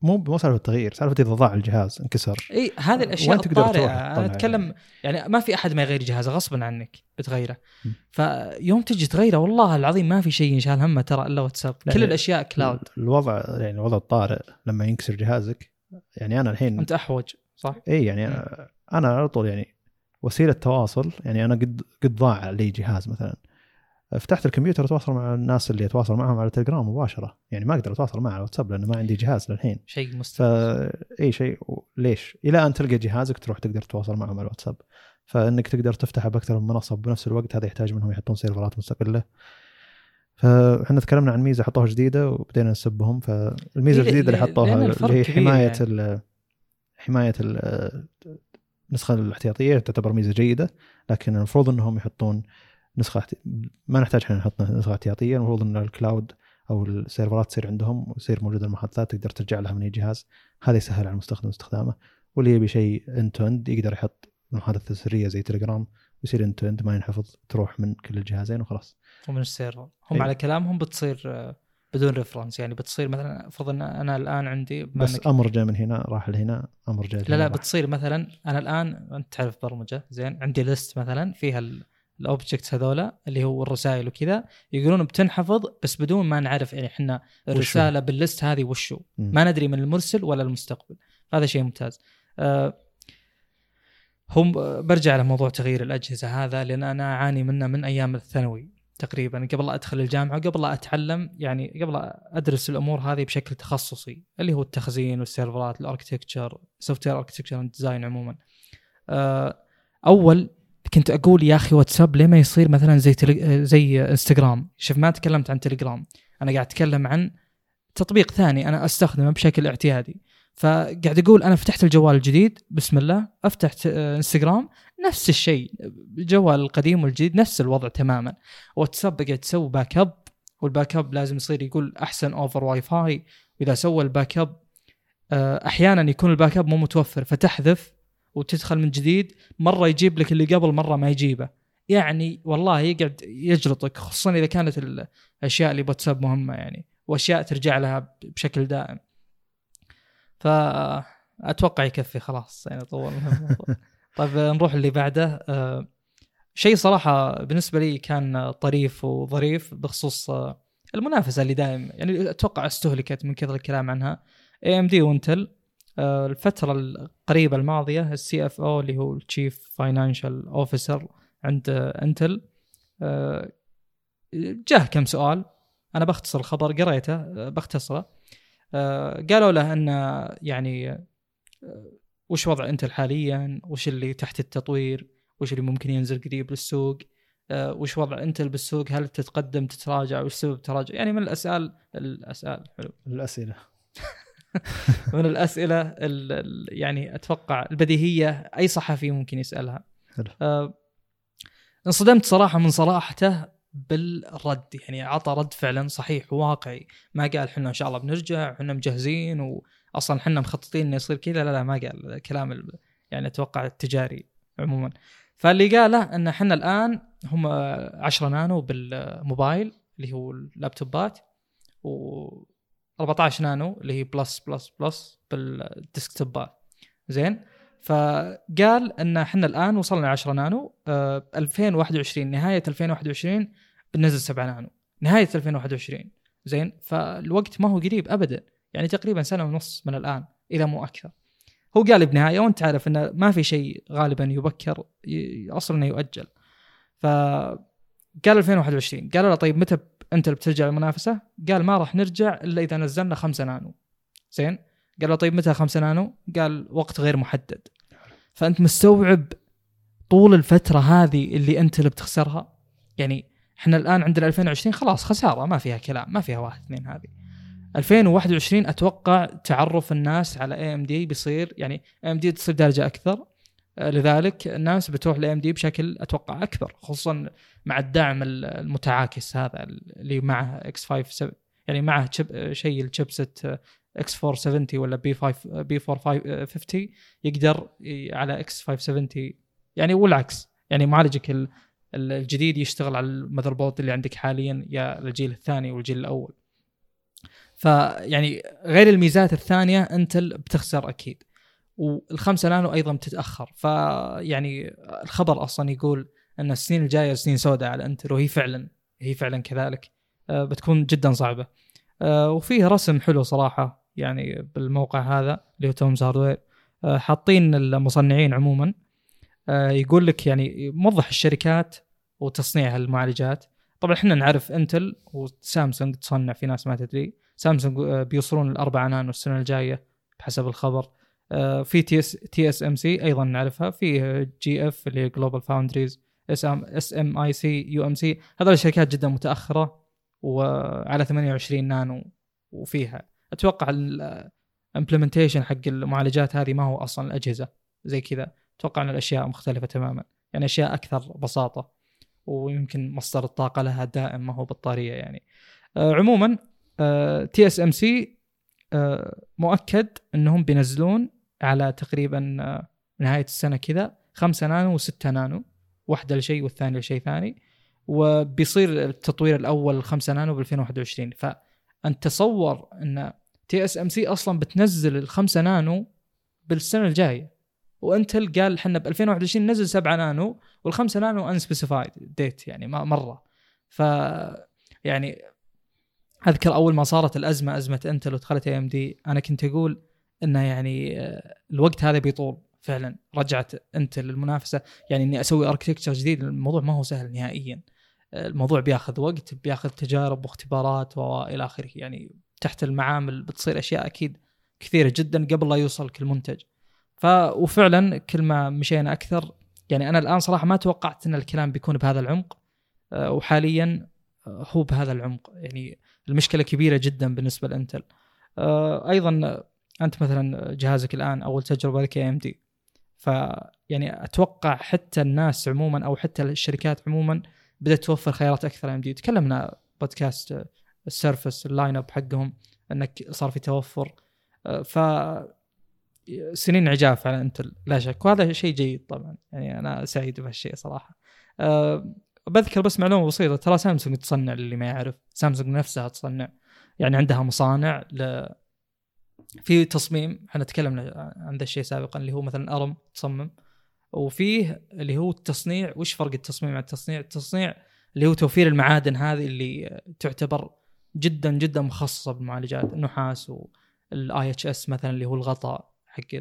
مو مو سالفة التغيير سالفة إذا ضاع الجهاز انكسر. إي هذه الأشياء وين تقدر الطارئه تروح أنا تطلع أتكلم يعني ما في أحد ما يغير جهازه غصبا عنك بتغيره. م. فيوم تجي تغيره والله العظيم ما في شيء ينشال همه ترى إلا واتساب. كل لا. الأشياء cloud الوضع يعني الوضع الطارئ لما ينكسر جهازك يعني أنا الحين أنت أحوج صح؟ إي يعني أنا- أنا على طول يعني وسيلة تواصل يعني أنا قد قد ضاع لي جهاز مثلا. فتحت الكمبيوتر أتواصل مع الناس اللي أتواصل معهم على تليجرام مباشرة. يعني ما أقدر أتواصل معه على واتساب لأنه ما عندي جهاز للحين. شيء مستفز. فاي شيء. ليش؟ إلى أن تلقى جهازك تروح تقدر تتواصل معهم على الواتساب فإنك تقدر تفتحه بأكثر من منصة بنفس الوقت هذا يحتاج منهم يحطون سيرفرات مستقلة. فاحنا تكلمنا عن ميزة حطوها جديدة وبدينا نسبهم. فالميزة الجديدة اللي حطوها اللي هي حماية يعني. حماية النسخه الاحتياطية تعتبر ميزة جيدة لكن المفروض إنهم يحطون نسخة ما نحتاج إحنا نحط نسخة احتياطية المفروض إن ال cloud أو السيرفرات تصير عندهم ويصير موجودة المحادثات تقدر ترجع لها من أي جهاز. هذا يسهل على المستخدم استخدامه. واللي يبي شيء end to end يقدر يحط المحادثه السريه زي تليجرام ويصير end to end ما ينحفظ تروح من كل الجهازين وخلاص. ومن السيرفر. هم إيه. على كلامهم بتصير آه، بدون reference يعني بتصير مثلا فرض إن أنا الآن عندي بس إنك- أمر جاء من هنا راح لهنا أمر جاء لا لا راح. بتصير مثلا أنا الآن أنت تعرف برمجة زين عندي list مثلا فيها ال objects هذولا اللي هو الرسائل وكذا يقولون بتنحفظ بس بدون ما نعرف يعني إحنا الرسالة بال list هذه وشو. ما ندري من المرسل ولا المستقبل. هذا شيء ممتاز. أه هم برجع لموضوع تغيير الأجهزة هذا لأن أنا أعاني منه من أيام الثانوي. تقريبا قبل لا أدخل الجامعة قبل لا أتعلم يعني قبل أدرس الأمور هذه بشكل تخصصي اللي هو التخزين والسيرفرات ال architecture software architecture design عموما. أه أول كنت أقول يا أخي واتساب ليه ما يصير مثلا زي تلي... زي إنستغرام؟ شوف ما تكلمت عن تليجرام. أنا قاعد أتكلم عن تطبيق ثاني أنا أستخدمه بشكل اعتيادي. فقاعد أقول أنا فتحت الجوال الجديد بسم الله أفتح إنستغرام نفس الشيء الجوال القديم والجديد نفس الوضع تماما. واتساب قاعد تسوي backup وال backup لازم يصير يقول أحسن over Wi-Fi وإذا سوى ال backup آه، أحيانا يكون ال backup مو متوفر فتحذف وتدخل من جديد مرة يجيب لك اللي قبل مرة ما يجيبه. يعني والله يقعد يجلطك خصوصا إذا كانت الأشياء اللي بواتساب مهمة يعني وأشياء ترجع لها بشكل دائم. فأتوقع يكفي خلاص يعني طولنا. طيب نروح اللي بعده. آه، شيء صراحة بالنسبة لي كان طريف وظريف بخصوص آه، المنافسة اللي دائم يعني أتوقع استهلكت من كثر الكلام عنها. AMD و Intel آه، الفترة القريبة الماضية ال CFO اللي هو ال chief financial officer عند آه، انتل آه، جاه كم سؤال. أنا بختصر الخبر قريته آه، بختصره. آه، قالوا له أن يعني آه، وش وضع انتل حاليا؟ وش اللي تحت التطوير؟ وش اللي ممكن ينزل قريب للسوق؟ آه، وش وضع انتل بالسوق؟ هل تتقدم تتراجع؟ وش سبب التراجع؟ يعني من الأسئلة الأسئلة حلو. الأسئلة. من الأسئلة ال- ال- يعني أتوقع البديهية أي صحفي ممكن يسألها. حلو. آه، انصدمت صراحة من صراحته. بالرد يعني عطى رد فعلا صحيح وواقعي. ما قال إحنا إن شاء الله بنرجع إحنا مجهزين واصلا إحنا مخططين إنه يصير كذا. لا لا ما قال الكلام ال- يعني أتوقع التجاري عموما. فاللي قاله إن إحنا الآن هم 10 نانو بالموبايل اللي هو اللابتوبات و 14 نانو اللي هي plus plus plus بالديسكتوبات. زين؟ فقال إن إحنا الآن وصلنا 10 نانو آه 2021 نهاية 2021 بننزل 7 نانو. نهاية 2021 زين؟ فالوقت ما هو قريب ابدا. يعني تقريبا سنة ونص من الآن اذا مو أكثر. هو قال بنهاية وأنت عارف إنه ما في شيء غالبا يبكر أصلا يؤجل. ف قال 2021 قالوا له طيب متى أنت اللي بترجع المنافسة؟ قال ما راح نرجع إلا إذا نزلنا 5 نانو. زين؟ قال له طيب متى 5 نانو؟ قال وقت غير محدد. فأنت مستوعب طول الفترة هذه اللي أنت اللي بتخسرها؟ يعني إحنا الآن عندنا 2020 خلاص خسارة ما فيها كلام ما فيها واحد اثنين هذه. 2021 أتوقع تعرف الناس على AMD بيصير يعني AMD تصير درجه أكثر. آه، لذلك الناس بتروح ل AMD بشكل أتوقع اكبر خصوصا مع الدعم ال- المتعاكس هذا اللي معه X 5 يعني معه شيء ال chipset X 470 ولا B 5 B 450 يقدر على X 570 يعني والعكس يعني معالجك ال- ال- الجديد يشتغل على ال motherboard اللي عندك حاليا يا الجيل الثاني والجيل الأول. فيعني غير الميزات الثانية انت بتخسر أكيد. والخمسة نانو أيضا بتتأخر. فيعني الخبر أصلا يقول إن السنين الجاية سنين سوداء على انتل وهي فعلا هي فعلا كذلك آه، بتكون جدا صعبة. آه، وفيه رسم حلو صراحة يعني بالموقع هذا اللي هو Tom's Hardware آه، حاطين المصنعين عموما يقول لك يعني موضح الشركات وتصنيع المعالجات. طبعا إحنا نعرف انتل وسامسونج تصنع في ناس ما تدري. سامسونج آه، بيوصلون الأربعة نانو السنة الجاية بحسب الخبر. آه، في تي إس تي إس إم سي أيضا نعرفها. في GF اللي هي GlobalFoundries إس إم إس إم آي سي يو إم سي. هذول الشركات جدا متأخرة وعلى 28 نانو وفيها. أتوقع ال implementation حق المعالجات هذه ما هو أصلا الأجهزة. زي كذا. أتوقع إن الأشياء مختلفة تماما. يعني أشياء أكثر بساطة ويمكن مصدر الطاقة لها دائم ما هو بطاريه يعني. آه عموما TSMC مؤكد إنهم بينزلون على تقريبا آه نهاية السنة كذا 5 نانو و6 نانو واحدة لشيء والثانيه لشيء ثاني وبيصير التطوير الأول 5 نانو ب 2021 فانت تصور إن TSMC أصلا بتنزل ال 5 نانو بالسنة الجاية وانتل قال إحنا ب 2021 نزل 7 نانو وال5 نانو unspecified date يعني مرة. ف يعني أذكر أول ما صارت الأزمة أزمة انتل ودخلت AMD أنا كنت أقول إنه يعني آه، الوقت هذا بيطول فعلا. رجعت انتل للمنافسة. يعني إني أسوي architecture جديد الموضوع ما هو سهل نهائيا. الموضوع بياخذ وقت بياخذ تجارب واختبارات والى آخره. يعني تحت المعامل بتصير أشياء أكيد كثيرة جدا قبل لا يوصلك المنتج ف وفعلا كل ما مشينا أكثر يعني أنا الآن صراحة ما توقعت إن الكلام بيكون بهذا العمق آه، وحاليا آه، هو بهذا العمق يعني المشكلة كبيرة جدا بالنسبة لإنتل. آه، أيضا أنت مثلا جهازك الآن اول تجربه لك AMD فيعني أتوقع حتى الناس عموما أو حتى الشركات عموما بدأت توفر خيارات أكثر AMD. تكلمنا بودكاست ال Surface ال lineup حقهم إنك صار في توفر. ف سنين عجاف على انتل لا شك. وهذا شيء جيد طبعا. يعني أنا سعيد بهالشيء صراحة. أه بذكر بس معلومة بسيطة. ترى سامسونج تصنع للي ما يعرف. سامسونج نفسها تصنع. يعني عندها مصانع ل في تصميم. إحنا تكلمنا عن ذا الشيء سابقا اللي هو مثلا ARM تصمم. وفيه اللي هو التصنيع. وش فرق التصميم عن التصنيع؟ التصنيع اللي هو توفير المعادن هذه اللي تعتبر جدا جدا مخصصة بالمعالجات النحاس وال IHS مثلا اللي هو الغطاء. حق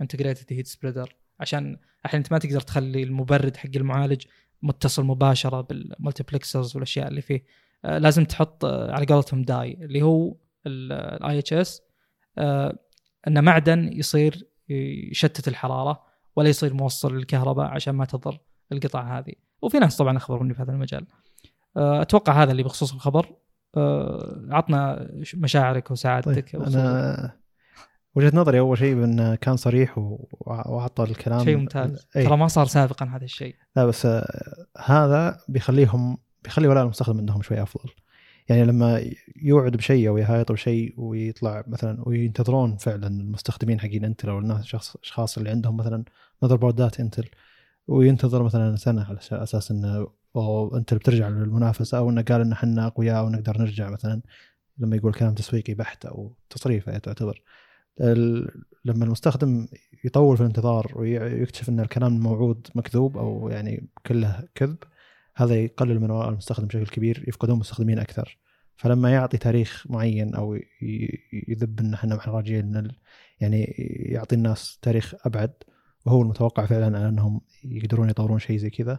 ال integrated heat spreader عشان أحيانا أنت ما تقدر تخلي المبرد حق المعالج متصل مباشرة بال multiplexers والأشياء اللي فيه. آه لازم تحط آه على قولتهم die اللي هو ال IHS آه إنه معدن يصير يشتت الحرارة ولا يصير موصل للكهرباء عشان ما تضر القطع هذه. وفي ناس طبعا أخبروني في هذا المجال. أتوقع هذا اللي بخصوص الخبر. عطنا مشاعرك وسعادتك. طيب أنا وجهة نظري أول شيء بانه كان صريح وأعطى الكلام. شيء ممتاز. أي. ترى ما صار سابقا هذا الشيء. لا بس هذا بيخليهم بيخلي ولاء المستخدم عندهم شوي أفضل. يعني لما يوعد بشيء أو يهايط بشيء ويطلع مثلا وينتظرون فعلا المستخدمين حقين إنتل أو الناس الشخص الاشخاص اللي عندهم مثلا مذر بوردات إنتل وينتظر مثلا سنة على أساس إنه إنتل بترجع للمنافسة أو إنه قال ان إحنا اقوياء ونقدر نرجع مثلا. لما يقول كلام تسويقي بحت أو تصريف تعتبر لما المستخدم يطول في الانتظار ويكتشف إن الكلام الموعود مكذوب أو يعني كله كذب هذا يقلل من وراء المستخدم بشكل كبير يفقدون مستخدمين أكثر. فلما يعطي تاريخ معين أو يذب إن إحنا راجعين يعني يعطي الناس تاريخ أبعد وهو المتوقع فعلا إنهم يقدرون يطورون شيء زي كذا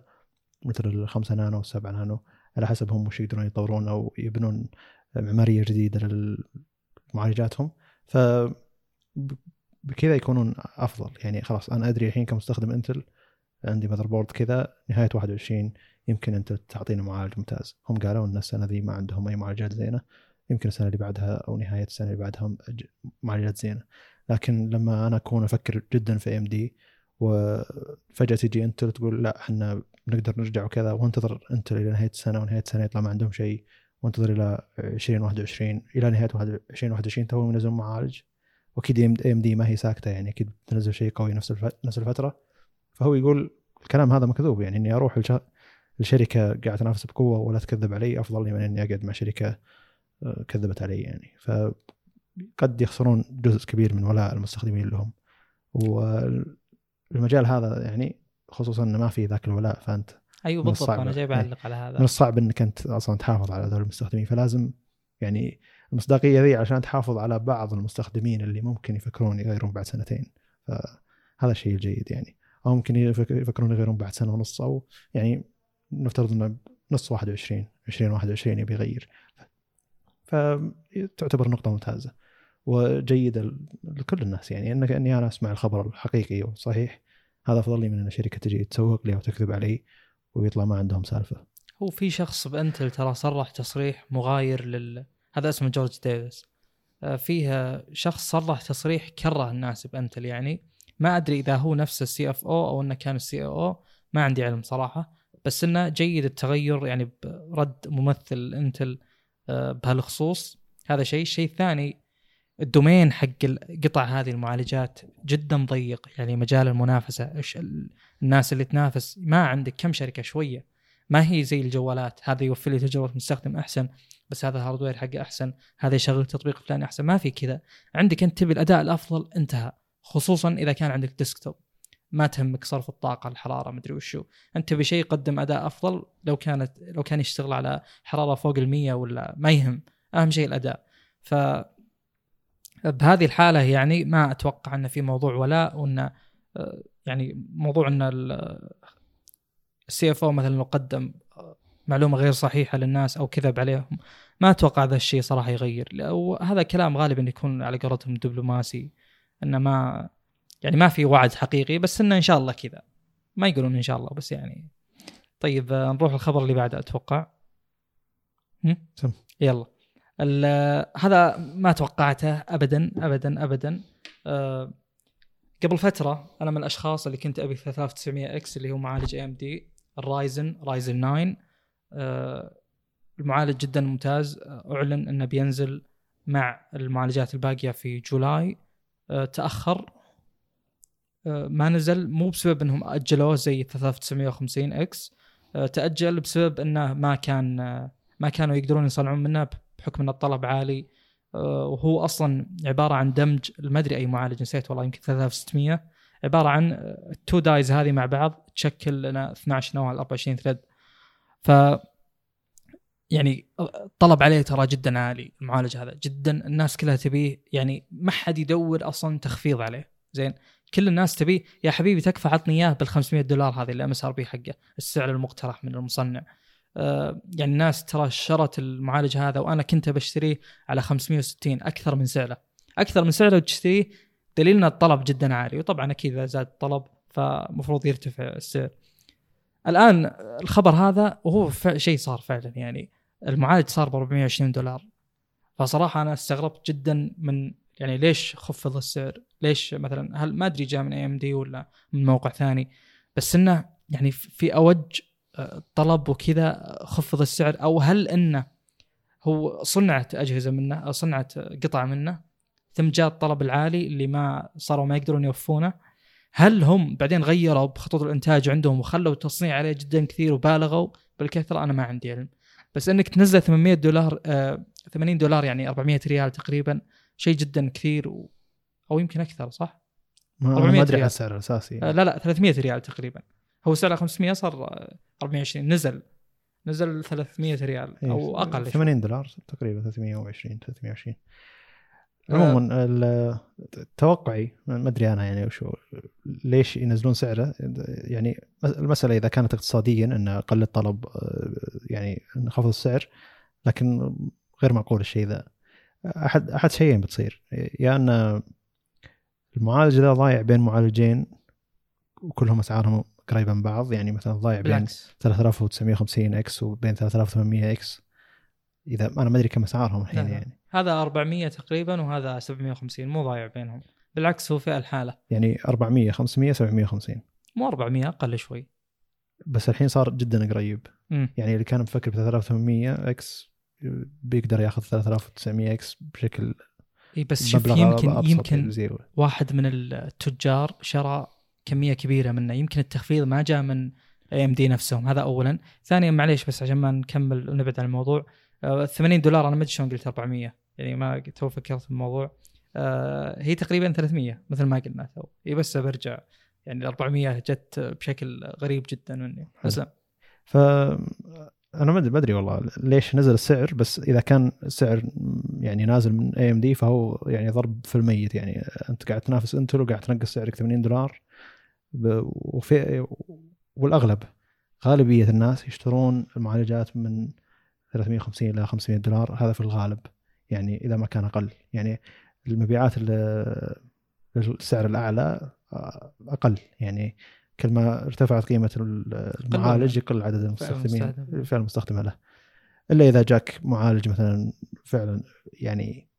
مثل الخمسة نانو والسبعة نانو على حسب هم وش يقدرون يطورون أو يبنون معمارية جديدة لمعالجاتهم. ف بكذا يكونون أفضل. يعني خلاص أنا أدري الحين كمستخدم إنتل عندي motherboard كذا نهاية 21 يمكن أنت تعطينا معالج ممتاز. هم قالوا إن السنة ذي ما عندهم أي معالجات زينة. يمكن السنة اللي بعدها أو نهاية السنة اللي بعدها معالجات زينة. لكن لما أنا أكون أفكر جدا في AMD وفجاه تجي إنتل تقول لا إحنا بنقدر نرجع وكذا وانتظر إنتل إلى نهاية السنة ونهاية السنة يطلع ما عندهم شيء وانتظر إلى 2021 إلى نهاية 2021 تو ينزلون معالج. وأكيد AMD ما هي ساكتة يعني أكيد تنزل شيء قوي نفس نفس الفترة. فهو يقول الكلام هذا مكذوب يعني إني أروح الشركة قاعدة تنافس بقوة ولا تكذب علي أفضل لي من إني أقعد مع شركة آه، كذبت علي يعني. فقد يخسرون جزء كبير من ولاء المستخدمين لهم. والمجال هذا يعني خصوصا إنه ما في ذاك الولاء فأنت أيوه بالضبط أنا جاي بعلق يعني على هذا. من الصعب إنك أنت أصلا تحافظ على هذول المستخدمين. فلازم يعني المصداقية ذي عشان تحافظ على بعض المستخدمين اللي ممكن يفكرون يغيرون بعد سنتين. فهذا الشيء الجيد يعني. أو ممكن يفكرون يغيرون بعد سنة ونص أو يعني نفترض إنه نص 21 2021 يبي يغير. فتعتبر نقطة ممتازة. وجيدة لكل الناس يعني. انك إني أنا أسمع الخبر الحقيقي والصحيح هذا أفضل لي من إن شركة تجي تسوق لي أو تكذب علي ويطلع ما عندهم سالفة. هو في شخص بأنتل ترى صرح تصريح مغاير لل هذا اسمه جورج ديفيس. آه، فيها شخص صرح تصريح كره الناس بانتل يعني. ما أدري إذا هو نفس ال CFO أو إنه كان ال CEO ما عندي علم صراحة. بس إنه جيد التغير يعني برد ممثل إنتل آه، بهالخصوص. هذا شيء. الشيء الثاني الدومين حق قطع هذه المعالجات جدا ضيق. يعني مجال المنافسة الناس اللي تنافس. ما عندك كم شركة؟ شوية. ما هي زي الجوالات. هذا يوفر لي تجربة مستخدم أحسن بس هذا hardware حقه أحسن. هذا يشغل التطبيق الفلاني أحسن. ما في كذا. عندك أنت تبي الأداء الأفضل انتهى. خصوصا إذا كان عندك desktop ما تهمك صرف الطاقة الحرارة مدري وشو. أنت تبي شيء يقدم أداء أفضل لو كانت لو كان يشتغل على حرارة فوق ال ولا ما يهم. أهم شيء الأداء. ف بهذه الحالة يعني ما أتوقع أن في موضوع ولاء وأن يعني موضوع أن السي اف أو مثلا لو قدم معلومة غير صحيحة للناس أو كذب عليهم ما أتوقع هذا الشيء صراحة يغير. وهذا كلام غالبا يكون على قولتهم دبلوماسي إنه ما يعني ما في وعد حقيقي بس إنه إن شاء الله كذا. ما يقولون إن شاء الله بس يعني. طيب نروح الخبر اللي بعده أتوقع. يلا. هذا ما توقعته ابدا ابدا ابدا. أه قبل فترة أنا من الأشخاص اللي كنت أبي 3900 X اللي هو معالج AMD ال Ryzen Ryzen 9 أه المعالج جدا ممتاز. أعلن أنه بينزل مع المعالجات الباقية في جولاي. أه تأخر. أه ما نزل مو بسبب إنهم أجلوه زي 3950 X. تأجل بسبب إنه ما كان ما كانوا يقدرون يصنعون منه بحكم ان الطلب عالي. وهو أصلا عبارة عن دمج. ما أدري أي معالج نسيت والله يمكن 3600 عبارة عن ال two dies هذه مع بعض تشكل لنا 12 نواة 24 thread ف يعني الطلب عليه ترى جدا عالي المعالج هذا. جدا الناس كلها تبيه يعني ما حد يدور أصلا تخفيض عليه. زين؟ كل الناس تبيه يا حبيبي تكفى عطني إياه بال 500 دولار هذه ال MSRP حقه. السعر المقترح من المصنع. آه، يعني الناس ترى شرت المعالج هذا وأنا كنت بشتريه على 560 أكثر من سعره. أكثر من سعره تشتريه دليل إن الطلب جدا عالي وطبعا أكيد إذا زاد الطلب فمفروض يرتفع. السعر الآن الخبر هذا وهو شيء صار فعلا يعني. المعالج صار ب 420 دولار. فصراحة أنا استغربت جدا من يعني ليش خفض السعر؟ ليش مثلا هل ما أدري جاء من اي ام دي ولا من موقع ثاني؟ بس إنه يعني في أوج طلب وكذا خفض السعر أو هل إنه هو صنعت أجهزة منه أو صنعت قطع منه ثم جاء الطلب العالي اللي ما صاروا ما يقدرون يوفونه. هل هم بعدين غيروا بخطوط الإنتاج عندهم وخلوا التصنيع عليه جدا كثير وبالغوا؟ بالكثره أنا ما عندي علم. بس إنك تنزل 800 دولار آه 80 دولار يعني 400 ريال تقريبا شيء جدا كثير و... أو يمكن أكثر صح؟ ما أدري عن السعر الاساسي آه لا لا 300 ريال تقريبا. هو سعره 500 صار 420 نزل نزل 300 ريال أو أقل 80 دولار تقريبا 320 320 عموما توقعي ما أدري أنا يعني وشو ليش ينزلون سعره؟ يعني المسألة إذا كانت اقتصاديا إن قل الطلب يعني انخفض السعر لكن غير معقول الشيء ذا. أحد أحد شيئين بتصير. يا إن المعالج ذا ضايع بين معالجين وكلهم أسعارهم قريبه من بعض. يعني مثلا ضايع بين 3950 X وبين 3800 X. إذا أنا ما أدري كم أسعارهم الحين يعني. هذا 400 تقريبا وهذا 750 مو ضايع بينهم. بالعكس هو في الحالة. يعني 400 500 750 مو 400 أقل شوي. بس الحين صار جدا قريب. م. يعني اللي كان مفكر ب 3800 X بيقدر ياخذ 3900 X بشكل إي بس شوف يمكن يمكن واحد من التجار شرى كمية كبيرة منه. يمكن التخفيض ما جاء من AMD نفسهم هذا اولا. ثانيا معليش بس عشان ما نكمل ونبعد عن الموضوع آه 80 دولار أنا ما أدري شلون قلت 400 يعني ما تو فكرت في الموضوع. آه هي تقريبا 300 مثل ما قلنا تو. اي بس برجع. يعني ال 400 جت بشكل غريب جدا مني. حسن ف أنا ما ادري والله ليش نزل السعر بس إذا كان السعر يعني نازل من AMD فهو يعني ضرب في الميت. يعني أنت قاعد تنافس إنتل وقاعد تنقص سعرك 80 دولار. وفي والأغلب غالبية الناس يشترون المعالجات من 350 إلى 500 دولار. هذا في الغالب. يعني إذا ما كان أقل. يعني المبيعات ال- السعر الأعلى آه، أقل. يعني كل ما ارتفعت قيمة المعالج يقل عدد المستخدمين. المستخدم. الفئه المستخدمه له. إلا إذا جاك معالج مثلا فعلا يعني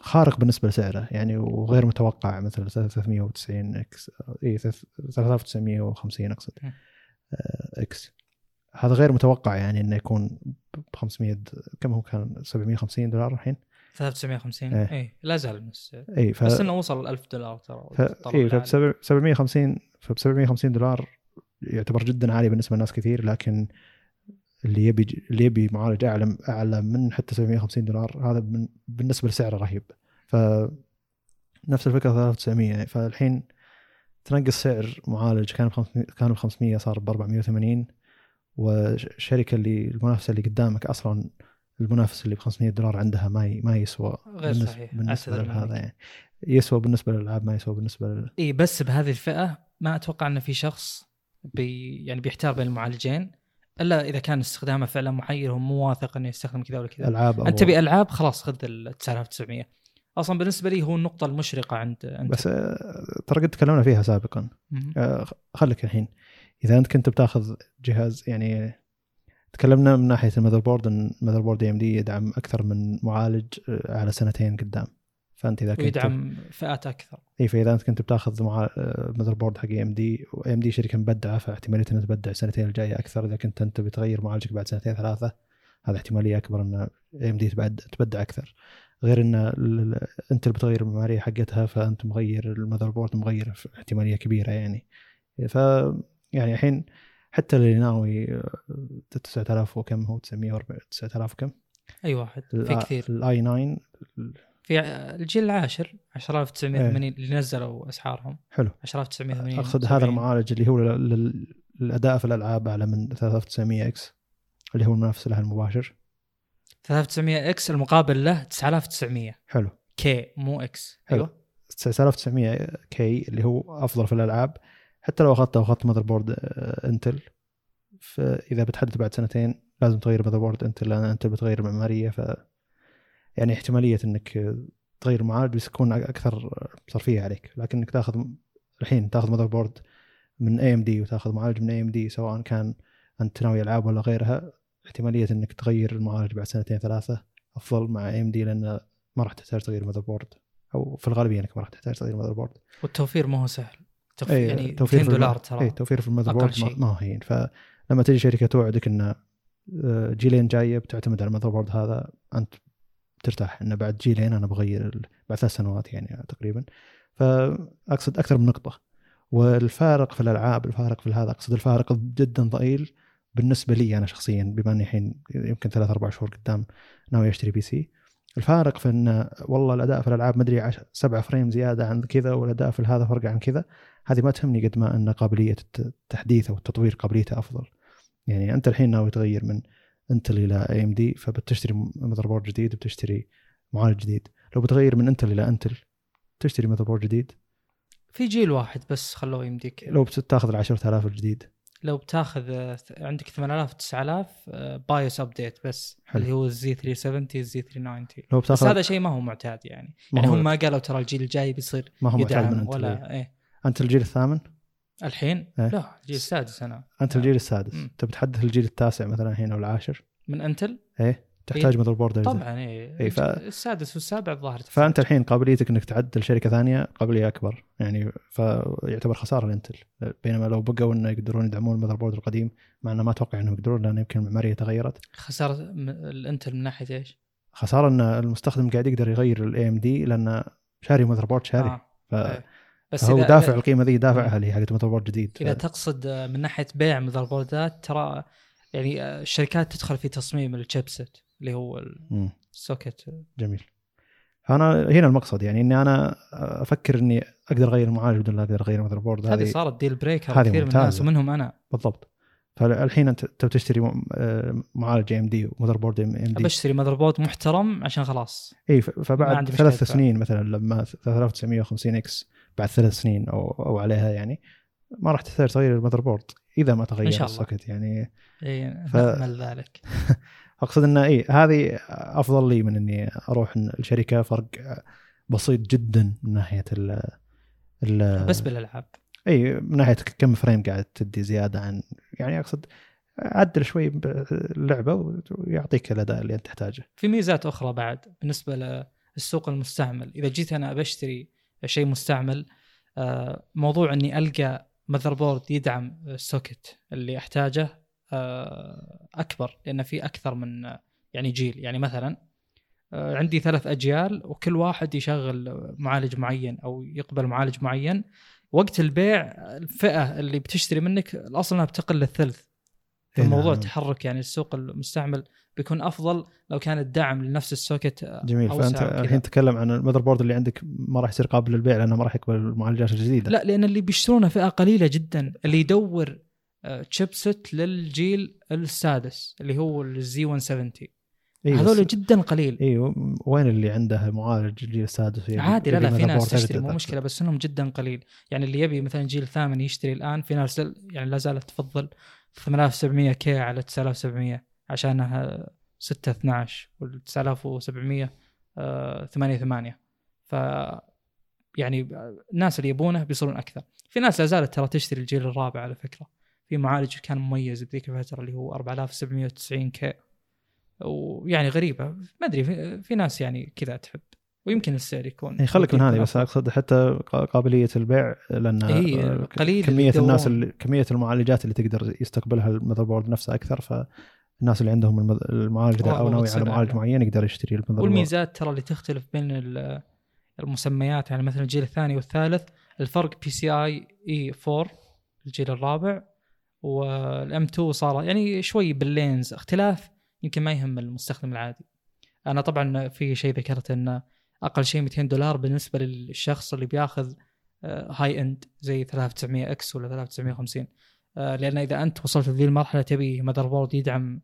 خارق بالنسبة لسعره يعني وغير متوقع مثل 390 X اي 3950 أقصد. آه، X. هذا غير متوقع يعني إنه يكون ب 500 كم هو كان؟ 750 دولار الحين؟ 3950 إيه. اي لا زال نفس اي ف... بس إنه وصل 1000 دولار ترى ف... اي ف 750 ف 750 دولار يعتبر جدا عالي بالنسبة لناس كثير لكن اللي يبي اللي يبي معالج أعلى أعلى من حتى 750 دولار هذا من بالنسبة لسعره رهيب. ف نفس الفكرة 3900 فالحين تنقص سعر معالج كان ب 500 كان ب 500 صار ب 480 والشركة اللي المنافسة اللي قدامك أصلا المنافس اللي ب 500 دولار عندها ما ي- ما يسوى غير بالنسبة- صحيح. بالنسبة لهذا. يعني يسوى بالنسبة للألعاب ما يسوى بالنسبة لل... اي بس بهذه الفئة ما أتوقع إن في شخص بي يعني بيحتار بين المعالجين إلا إذا كان استخدامه فعلا محير وهو مو واثق إنه يستخدم كذا ولا كذا ألعاب أنت تبي ألعاب خلاص خذ ال 9900 أصلا بالنسبة لي هو النقطة المشرقة عند انت بس آه، ترى قد تكلمنا فيها سابقا. آه، خليك الحين إذا أنت كنت بتاخذ جهاز يعني تكلمنا من ناحية ال motherboard إن ال motherboard AMD يدعم أكثر من معالج آه، على سنتين قدام. فأنت إذا كنت ويدعم فئات أكثر. اي فإذا أنت كنت بتاخذ مع motherboard حق AMD و AMD شركة مبدعة فاحتمالية إنها تبدع السنتين الجاية أكثر. إذا كنت أنت بتغير معالجك بعد سنتين ثلاثة هذا احتمالية أكبر إن AMD تبدع أكثر. غير إن أنت اللي بتغير المعماريه حقتها فأنت مغير ال motherboard مغير احتمالية كبيرة يعني. ف يعني الحين حتى اللي ناوي آه، 9000 وكم هو 940 9000 وكم؟ اي واحد. في كثير. ال i9 في الجيل العاشر 10980 اللي نزلوا أسعارهم. حلو. 10980 أقصد 70. هذا المعالج اللي هو لل- لل- للاداء في الألعاب أعلى من 3900 X اللي هو المنافس لها المباشر. 3900 X المقابل له 9900 حلو. K مو X حلو. أيوه. 9900 K اللي هو أفضل في الألعاب حتى لو اخذته واخذت motherboard Intel فاذا بتحدث بعد سنتين لازم تغير motherboard Intel لأن انت بتغير المعماريه ف يعني احتمالية إنك تغير المعالج بس يكون أكثر صرفية عليك. لكن انك تاخذ الحين تاخذ motherboard من AMD وتاخذ معالج من AMD سواء كان أنت ناوي ألعاب ولا غيرها احتمالية إنك تغير المعالج بعد سنتين ثلاثة أفضل مع AMD لأن ما راح تحتاج تغير motherboard أو في الغالبيه انك ما راح تحتاج تغير motherboard والتوفير ما هو سهل. توف... أي يعني توفير 200 في الم- دولار ترى. اي توفير في ال motherboard ما, هين فلما تجي شركة توعدك إن آه، جيلين جاية بتعتمد على ال motherboard هذا أنت ترتاح. انه بعد جيلين أنا بغير بعد ثلاث سنوات يعني تقريبا. فاقصد أكثر من نقطة. والفارق في الألعاب الفارق في هذا أقصد الفارق جدا ضئيل بالنسبة لي أنا شخصيا بما إني الحين يمكن ثلاث أربع شهور قدام ناوي أشتري PC. الفارق في إن والله الأداء في الألعاب مدري سبعة frame زيادة عن كذا والأداء في هذا فرق عن كذا هذه ما تهمني قد ما إن قابلية الت- التحديث أو التطوير قابليته أفضل. يعني أنت الحين ناوي تغير من Intel إلى AMD فبتشتري motherboard جديد بتشتري معالج جديد. لو بتغير من Intel إلى Intel تشتري motherboard جديد. في جيل واحد بس خلوه يمديك. لو بتاخذ ال 10000 الجديد. لو بتاخذ عندك 8000 9000 آه، BIOS update بس حلو. اللي هو ال Z 370 ال Z 390 لو بس بتاخذ هذا شيء ما هو معتاد يعني. ما يعني هم ما قالوا ترى الجيل الجاي بيصير ما هو معتاد من ولا إيه. أنت الجيل الثامن؟ الحين؟ إيه. لا الجيل السادس أنا. أنت. الجيل السادس. مم. تبي تحدث الجيل التاسع مثلا الحين أو العاشر من Intel؟ إيه. تحتاج motherboard أجدد. طبعا إيه إيه، ف- السادس والسابع الظاهر. فأنت الحين قابليتك إنك تعدل شركة ثانية قابلية أكبر يعني فيعتبر خسارة ل Intel بينما لو بقوا إنه يقدرون يدعمون ال motherboard القديم مع إنه ما أتوقع إنهم يقدرون لأن يمكن المعماريه تغيرت خسارة ال Intel من ناحية إيش؟ خسارة إن المستخدم قاعد يقدر يغير ال AMD لأنه شاري motherboard شاري آه. ف- إيه. بس إذا دافع القيمة ذي دافعها لي حقت motherboard جديد إذا ف- تقصد آه، من ناحية بيع motherboard ات ترى يعني آه، الشركات تدخل في تصميم ال chipset اللي هو. ال socket جميل. أنا هنا المقصد يعني إني أنا أفكر إني أقدر أغير المعالج بدون لا أقدر أغير ال motherboard هذه صارت deal breaker كثير من الناس. ومنهم أنا. بالضبط. فالحين أنت تبي تشتري آه، معالج AMD و motherboard AMD بشتري motherboard محترم عشان خلاص. إي فبعد ثلاث. سنين مثلا لما 3950 X بعد ثلاث سنين أو أو عليها يعني ما راح تحتاج تغير ال motherboard إذا ما تغير إن شاء الله. ال socket يعني. إي ف- نأمل ذلك. أقصد انه اي هذه أفضل لي من إني أروح الشركة فرق بسيط جدا من ناحية ال ال بس بالألعاب اي من ناحية كم frame قاعد تدي زيادة عن يعني أقصد عدل شوي اللعبه ويعطيك الأداء اللي أنت تحتاجه. في ميزات أخرى بعد بالنسبة للسوق المستعمل، إذا جيت أنا بشتري شيء مستعمل آه، موضوع إني ألقى motherboard يدعم ال socket اللي أحتاجه أكبر لأن في أكثر من يعني جيل. يعني مثلا آه، عندي ثلاث أجيال وكل واحد يشغل معالج معين أو يقبل معالج معين. وقت البيع الفئة اللي بتشتري منك الاصل انها بتقل للثلث. الموضوع نعم. تحرك يعني السوق المستعمل بيكون أفضل لو كان الدعم لنفس ال socket جميل. فأنت. الحين تتكلم عن ال motherboard اللي عندك ما راح يصير قابل للبيع لأنه ما راح يقبل المعالجات الجديدة. لا لأن اللي بيشترونه فئة قليلة جدا اللي يدور chipset للجيل السادس اللي هو ال Z 170 إيه بس- هذول جدا قليل. أيوه وين اللي عنده معالج الجيل السادس؟ يبي- عادي لا لا في ناس تشتري مو مشكلة بس إنهم جدا قليل. يعني اللي يبي مثلا جيل ثامن يشتري الآن في ناس يعني لا زالت تفضل 8700 كي على 9700 عشانها 6 12 وال 9700 8 8 ف يعني الناس اللي يبونه بيصيرون أكثر. في ناس لا زالت ترى تشتري الجيل الرابع على فكرة. في معالج كان مميز بذيك الفترة اللي هو 4790 كي ويعني غريبة ما أدري في, في ناس يعني كذا تحب ويمكن السعر يكون يعني خليك من هذه بس. أقصد حتى قابلية البيع لأن إي، آه، قليل كمية الناس. اللي كمية المعالجات اللي تقدر يستقبلها ال motherboard نفسه أكثر فالناس اللي عندهم المعالج ذا أو ناوي على معالج. معين يقدر يشتري ال mother والميزات ترى اللي تختلف بين ال- المسميات يعني مثلا الجيل الثاني والثالث الفرق PCIe 4 الجيل الرابع وال M 2 صار يعني شوي بال lanes اختلاف يمكن ما يهم المستخدم العادي. أنا طبعا في شيء ذكرت إنه أقل شيء 200 دولار بالنسبة للشخص اللي بياخذ high end زي 3900 X ولا 3950 آه، لأن إذا أنت وصلت لذي المرحلة تبي motherboard يدعم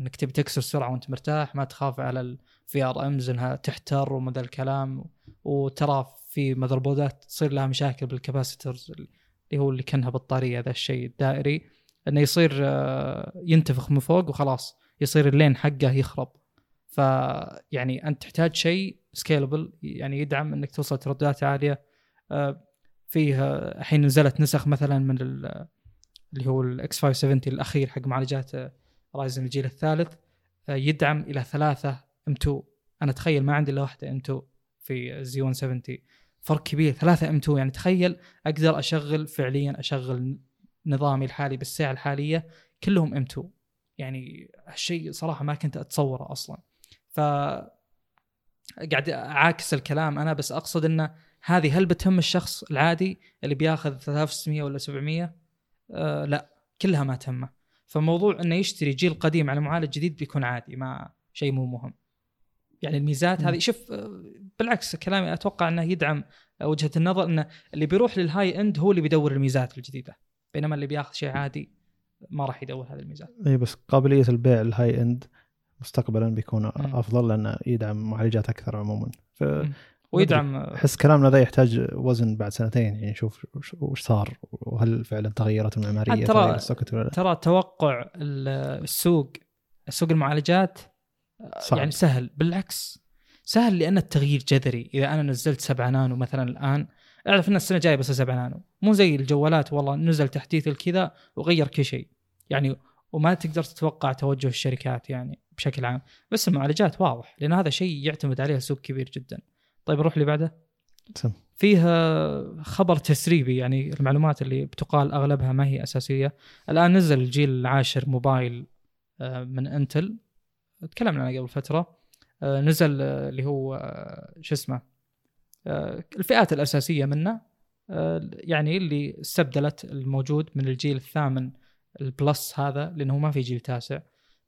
إنك تبي تكسر السرعة وأنت مرتاح ما تخاف على ال VRMs إنها تحتر وما ذا الكلام. وترى في motherboard ات تصير لها مشاكل بال capacitors اللي هو اللي كأنها بطارية ذا الشيء الدائري. إنه يصير آه، ينتفخ من فوق وخلاص يصير ال lane حقه يخرب. فيعني أنت تحتاج شيء scalable يعني يدعم إنك توصل ترددات عالية. آه، فيه آه، الحين نزلت نسخ مثلا من ال- اللي هو ال X 570 الأخير حق معالجات Ryzen الجيل الثالث. يدعم إلى ثلاثة M 2 أنا تخيل ما عندي إلا واحدة M 2 في Z 170 فرق كبير ثلاثة M 2 يعني تخيل أقدر أشغل فعليا أشغل نظامي الحالي بالساعة الحالية كلهم ام 2 يعني هالشيء صراحة ما كنت أتصوره أصلا. ف قاعد أعاكس الكلام أنا بس أقصد إنه هذه هل بتهم الشخص العادي اللي بياخذ 3600 ولا 700 آه لا كلها ما تهمه. فموضوع إنه يشتري جيل قديم على معالج جديد بيكون عادي ما شيء مو مهم. يعني الميزات. هذه شوف آه، بالعكس كلامي أتوقع إنه يدعم وجهة النظر إنه اللي بيروح لل high end هو اللي بيدور الميزات الجديدة. بينما اللي بياخذ شيء عادي ما راح يدور هذه الميزات إي بس قابلية البيع ال high end مستقبلا بيكون. أفضل لأنه يدعم معالجات أكثر عموما ف. ويدعم آه، احس كلامنا ذا يحتاج وزن بعد سنتين يعني نشوف وش- صار وهل فعلا تغيرت المعمارية ترى- ولا لا ترى توقع ال- السوق سوق المعالجات صعب. يعني سهل بالعكس سهل لأن التغيير جذري إذا أنا نزلت 7 نانو مثلا الآن اعرف ان السنة الجاية بس 7 نانو. مو زي الجوالات والله نزل تحديث الكذا وغير كل شيء. يعني وما تقدر تتوقع توجه الشركات يعني بشكل عام. بس المعالجات واضح لأن هذا شيء يعتمد عليه سوق كبير جدا. طيب نروح اللي بعده. سم. فيها خبر تسريبي يعني المعلومات اللي بتقال أغلبها ما هي أساسية. الآن نزل الجيل العاشر موبايل آه، من إنتل. تكلمنا عنه قبل فترة. آه، نزل آه، اللي هو شو اسمه؟ الفئات الأساسية منه آه، يعني اللي استبدلت الموجود من الجيل الثامن البلس هذا لأنه ما في جيل تاسع.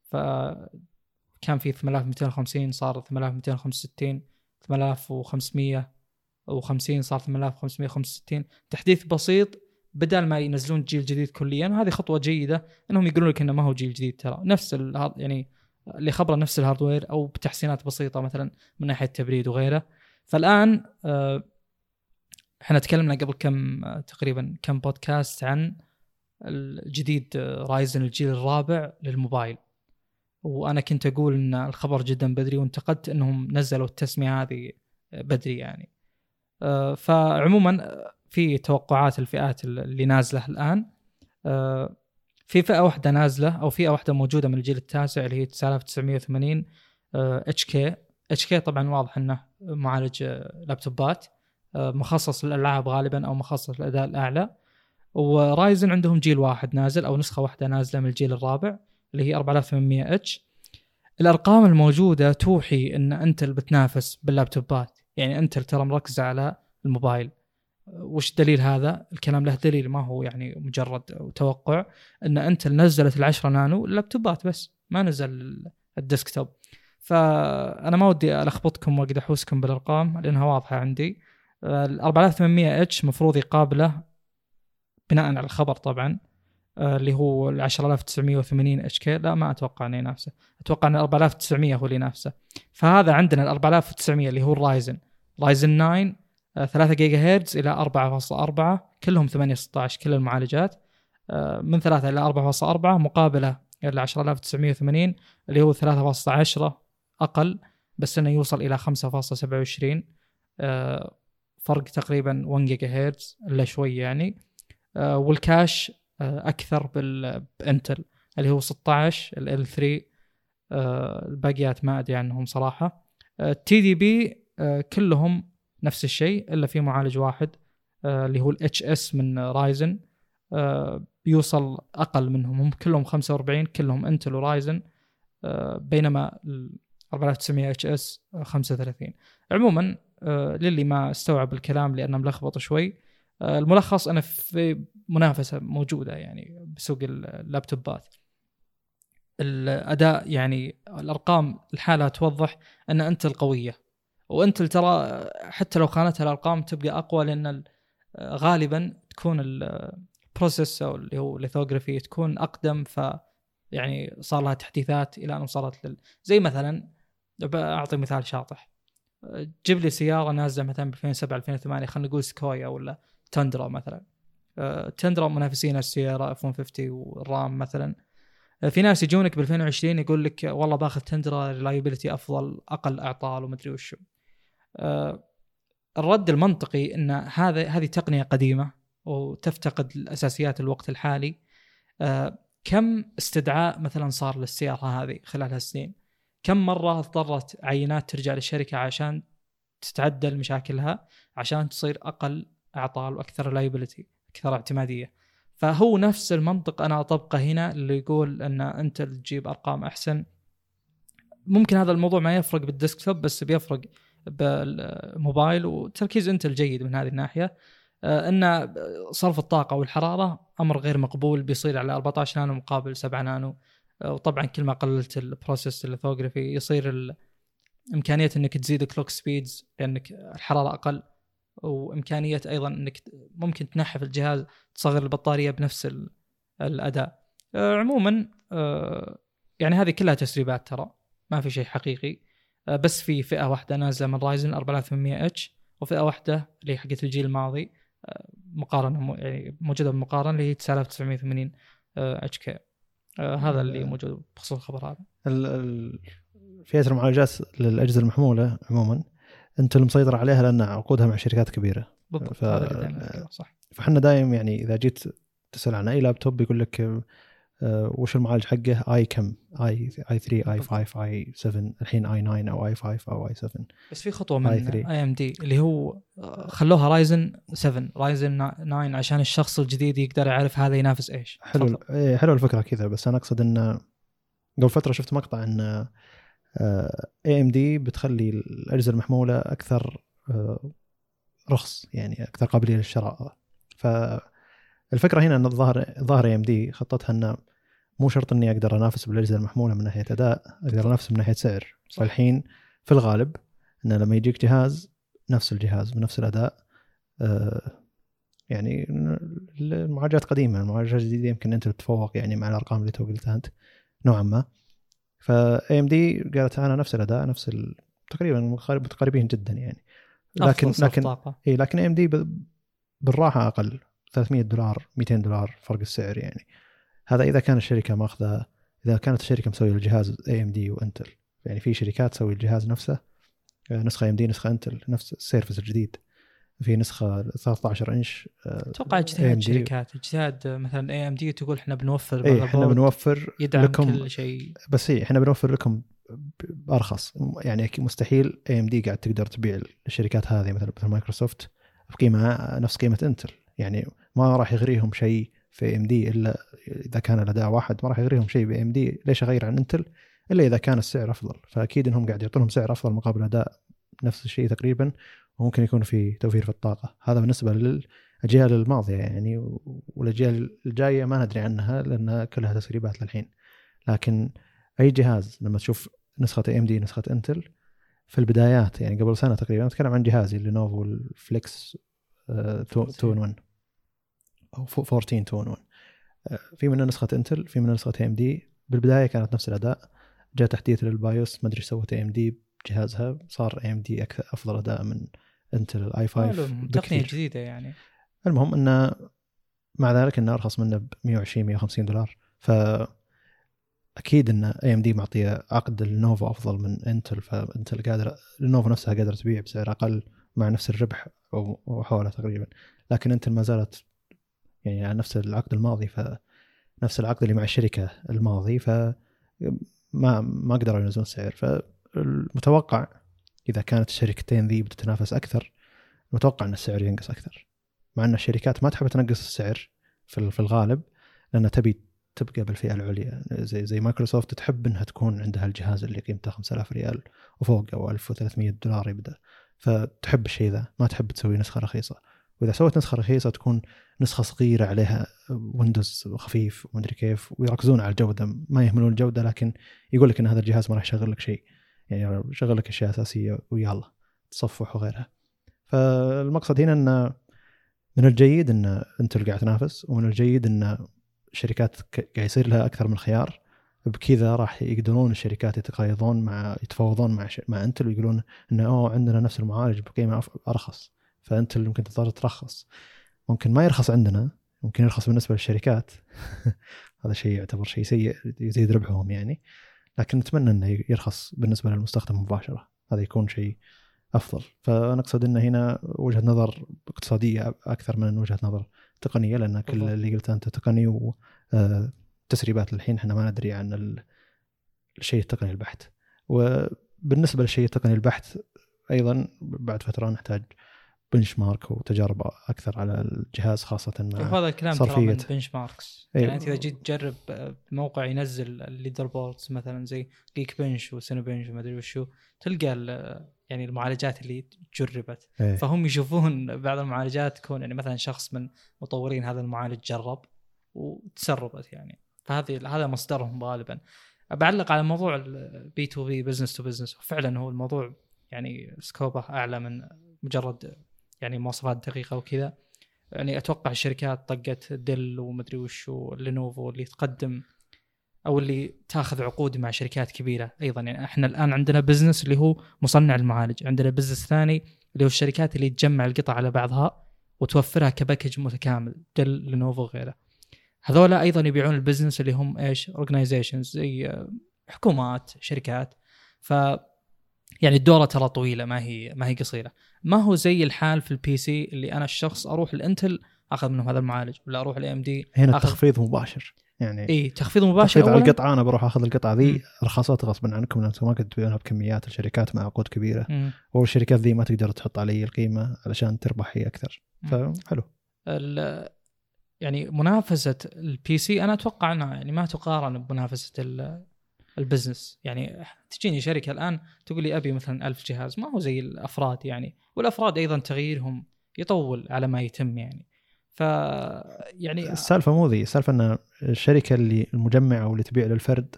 فكان في 8250 صار 8265 8500 و50 صار 8565 تحديث بسيط بدل ما ينزلون جيل جديد كليا وهذه خطوة جيدة إنهم يقولون لك إنه ما هو جيل جديد ترى. نفس يعني اللي خبره نفس ال hardware أو بتحسينات بسيطة مثلا من ناحية التبريد وغيره. فالآن آه، إحنا تكلمنا قبل كم آه، تقريبا كم بودكاست عن الجديد آه، Ryzen الجيل الرابع للموبايل. وأنا كنت أقول إن الخبر جدا بدري وانتقدت إنهم نزلوا التسمية هذه بدري يعني. آه، فعموما في توقعات الفئات اللي نازلة الآن. آه، في فئة واحدة نازلة أو فئة واحدة موجودة من الجيل التاسع اللي هي 9980 إتش كي. اتش كي طبعا واضح إنه معالج لابتوبات مخصص للألعاب غالبا أو مخصص للأداء الأعلى. و Ryzen عندهم جيل واحد نازل أو نسخة واحدة نازلة من الجيل الرابع اللي هي 4800 H الأرقام الموجودة توحي إن إنتل بتنافس باللابتوبات. يعني إنتل ترى مركزة على الموبايل. وش دليل هذا؟ الكلام له دليل ما هو يعني مجرد توقع إن إنتل نزلت العشرة نانو اللابتوبات بس ما نزل ال desktop. فأنا ما ودي ألخبطكم وأقعد أحوسكم بالأرقام لأنها واضحة عندي. ال 4800 H مفروض يقابله بناء على الخبر طبعا آه، اللي هو ال 10980 HK. لا ما أتوقع إنه ينافسه. أتوقع إن 4900 هو اللي ينافسه. فهذا عندنا ال 4900 اللي هو ال Ryzen Ryzen 9 3 جيجا هرتز إلى 4.4 كلهم 8 16 كل المعالجات آه، من 3 إلى 4.4 مقابلة ال 10980 اللي هو 3.10 أقل بس إنه يوصل إلى 5.27 آه، فرق تقريبا 1 جيجا هرتز إلا شوي يعني. وال cache آه، أكثر بالإنتل اللي هو 16 ال 3 الباقيات ما أدري عنهم صراحة. ال TDP كلهم نفس الشيء إلا في معالج واحد آه، اللي هو ال HS من Ryzen بيوصل أقل منهم هم كلهم 45 كلهم انتل و Ryzen بينما 4900 HS 35 عموما آه، للي ما استوعب الكلام لأنه ملخبط شوي الملخص أنا في منافسة موجودة يعني بسوق اللابتوبات. الأداء يعني الأرقام الحالة توضح أن إنتل القويه وإنتل ترى حتى لو خانتها الأرقام تبقى أقوى لأن غالبا تكون ال process أو اللي هو lithography تكون أقدم ف يعني صار لها تحديثات إلى أن وصلت لل زي مثلا أعطي مثال شاطح. جيب لي سيارة نازلة مثلا ب 2007 2008 خلينا نقول سكويا ولا تندرا مثلا. آه، تندرا منافسين السيارة F 150 والرام مثلا. آه، في ناس يجونك ب 2020 يقول لك والله باخذ تندرا reliability أفضل أقل أعطال ومدري وشو. آه، الرد المنطقي إن هذا هذه تقنية قديمة وتفتقد الأساسيات الوقت الحالي. كم استدعاء مثلا صار للسيارة هذه خلال هالسنين؟ كم مرة اضطرت عينات ترجع للشركة عشان تتعدل مشاكلها عشان تصير أقل أعطال وأكثر لايبلتي أكثر اعتمادية. فهو نفس المنطق أنا أطبقه هنا اللي يقول إن أنت تجيب أرقام أحسن. ممكن هذا الموضوع ما يفرق بالديسكتوب بس بيفرق بالموبايل وتركيز أنت الجيد من هذه الناحية. آه، إن صرف الطاقة والحرارة أمر غير مقبول بيصير على 14 نانو مقابل 7 نانو. وطبعا كل ما قللت ال process ال lithography يصير إمكانية إنك تزيد clock speeds لأنك الحرارة أقل. وإمكانية أيضا إنك ممكن تنحف الجهاز تصغر البطارية بنفس الأداء. آه، عموما آه، يعني هذه كلها تسريبات ترى ما في شيء حقيقي. آه، بس في فئة واحدة نازله من Ryzen 4800 H وفئة واحدة اللي حقت الجيل الماضي مقارنة يعني موجودة بالمقارنه اللي هي 9980 HK. هذا اللي موجود بخصوص الخبر هذا. فئة المعالجات للأجهزة المحمولة عموما إنتل المسيطر عليها لأن عقودها مع شركات كبيرة. بالضبط ف... صح. فاحنا دايم يعني إذا جيت تسأل عن أي لابتوب يقول لك آه وش المعالج حقه؟ i كم؟ i i 3 i 5 i 7 الحين i 9 أو i 5 أو i 7 بس في خطوة من A MD اللي هو آه، خلوها Ryzen 7 Ryzen 9 عشان الشخص الجديد يقدر يعرف هذا ينافس إيش. حلو إيه حلو الفكرة كذا. بس أنا أقصد إن قبل فترة شفت مقطع إن AMD بتخلي الأجهزة المحمولة أكثر آه، رخص يعني أكثر قابلية للشراء. فالفكرة هنا إن الظاهر ظاهر AMD خطتها انه مو شرط إني أقدر أنافس بالأجهزة المحمولة من ناحية أداء أقدر أنافس من ناحية سعر. صح. فالحين في الغالب انه لما يجيك جهاز نفس الجهاز بنفس الأداء آه، يعني المعالجات قديمة المعالجات الجديدة يمكن إنتل تتفوق يعني مع الأرقام اللي تو قلتها أنت نوعا ما. ف AMD قالت أنا نفس الأداء نفس ال... تقريبا متقاربين جدا يعني. لكن لكن اي لكن AMD بالراحة أقل. 300 دولار 200 دولار فرق السعر يعني. هذا إذا كان الشركة ماخذة إذا كانت الشركة مسوية الجهاز AMD وإنتل. يعني في شركات تسوي الجهاز نفسه آه، نسخة AMD نسخة إنتل نفس ال Surface الجديد. في نسخة 13 إنش آه، أتوقع اجتهاد. شركات. اجتهاد مثلا AMD تقول إحنا بنوفر اي إحنا بنوفر يدعم لكم كل شيء. بس اي إحنا بنوفر لكم بارخص يعني مستحيل AMD قاعد تقدر تبيع الشركات هذه مثلا مثل مايكروسوفت بقيمة نفس قيمة إنتل. يعني ما راح يغريهم شيء في AMD إلا إذا كان الاداء واحد ما راح يغريهم شيء ب AMD ليش أغير عن انتل إلا إذا كان السعر أفضل. فأكيد إنهم قاعد يعطونهم سعر أفضل مقابل أداء نفس الشيء تقريبا وممكن يكون في توفير في الطاقة. هذا بالنسبة للاجيال الماضية يعني والأجيال الجاية ما ندري عنها لأن كلها تسريبات للحين. لكن أي جهاز لما تشوف نسخة AMD نسخة انتل في البدايات يعني قبل سنة تقريبا أتكلم عن جهازي لينوفو ال Flex 2 1 أو 14 2 1 آه، في منها نسخة انتل في منها نسخة AMD بالبداية كانت نفس الأداء. جاء تحديث لل BIOS ما أدري إيش سوت AMD بجهازها. صار AMD أكثر أفضل أداء من انتل ال i 5 تقنية جديدة يعني. المهم إنه مع ذلك إنه أرخص منه ب 120 150 دولار. ف أكيد إن AMD معطية عقد لنوفو أفضل من انتل فانتل قادره لنوفو نفسها قادرة تبيع بسعر أقل مع نفس الربح أو حوله تقريبا. لكن Intel ما زالت يعني على نفس العقد الماضي فنفس العقد اللي مع الشركة الماضي ف ما ما قدروا ينزلون السعر. فالمتوقع إذا كانت الشركتين ذي بتتنافس أكثر متوقع إن السعر ينقص أكثر. مع إن الشركات ما تحب تنقص السعر في الغالب لانها تبي تبقى بالفئة العليا. زي زي مايكروسوفت تحب إنها تكون عندها الجهاز اللي قيمته 5000 ريال وفوق أو 1300 دولار يبدأ. فتحب الشيء ذا ما تحب تسوي نسخة رخيصة. وإذا سوت نسخة رخيصة تكون نسخة صغيرة عليها Windows خفيف ومدري كيف ويركزون على الجودة ما يهملون الجودة لكن يقول لك إن هذا الجهاز ما راح يشغل لك شيء. يعني يشغل لك أشياء أساسية ويلا تصفح وغيرها. فالمقصد هنا إن من الجيد إن Intel قاعد تنافس ومن الجيد إن الشركات قاعد يصير لها أكثر من خيار. بكذا راح يقدرون الشركات يتقايضون مع يتفاوضون مع ش... مع انتل ويقولون انه أوه عندنا نفس المعالج بقيمة أف- ارخص فانتل يمكن تضطر ترخص. ممكن ما يرخص عندنا ممكن يرخص بالنسبة للشركات. هذا شيء يعتبر شيء سيء يزيد ربحهم يعني. لكن نتمنى إنه يرخص بالنسبة للمستخدم مباشرة. هذا يكون شيء أفضل. فنقصد إن هنا وجهة نظر اقتصادية أكثر من وجهة نظر تقنية لأن كل. اللي قلته أنت تقني وتسريبات للحين إحنا ما ندري عن ال- الشيء التقني البحت. وبالنسبة للشيء التقني البحت أيضا بعد فترة نحتاج benchmark وتجارب أكثر على الجهاز خاصة مع وهذا الكلام ترى من صرفية. benchmarks إيه. يعني انت إذا جيت تجرب آه، موقع ينزل ال leaderboards مثلا زي Geekbench و Cinebench وما أدري وشو تلقى ال- يعني المعالجات اللي جربت إيه. فهم يشوفون بعض المعالجات تكون يعني مثلا شخص من مطورين هذا المعالج جرب وتسربت يعني فهذه هذا مصدرهم غالبا بعلق على موضوع ال B2B business to business فعلا هو الموضوع يعني scope ه أعلى من مجرد يعني مواصفات دقيقة وكذا. يعني أتوقع الشركات طقت Dell ومدري وش Lenovo اللي تقدم أو اللي تاخذ عقود مع شركات كبيرة أيضا. يعني إحنا الآن عندنا business اللي هو مصنع المعالج عندنا business ثاني اللي هو الشركات اللي تجمع القطع على بعضها وتوفرها ك package متكامل Dell Lenovo وغيره. هذولا أيضا يبيعون ال business اللي هم إيش؟ organizations زي حكومات شركات. ف يعني الدورة ترى طويلة ما هي ما هي قصيرة. ما هو زي الحال في ال PC اللي أنا الشخص أروح ال Intel أخذ منهم هذا المعالج ولا أروح ال AMD هنا أخذ- التخفيض مباشر. يعني اي تخفيض مباشر تخفيض على. القطعة أنا بروح أخذ القطعة ذي. مم. رخصت غصبا عنكم لأن ما كنتوا تبيعونها بكميات الشركات مع عقود كبيرة. مم. والشركات ذي ما تقدر تحط علي القيمة علشان تربح هي أكثر. فحلو. ال- يعني منافسة ال PC أنا أتوقع أنها يعني ما تقارن بمنافسة ال- ال business. يعني تجيني شركة الآن تقول لي أبي مثلا ألف جهاز ما هو زي الأفراد يعني. والأفراد أيضا تغييرهم يطول على ما يتم يعني. ف يعني السالفة مو ذي السالفة إن الشركة اللي المجمعة واللي تبيع للفرد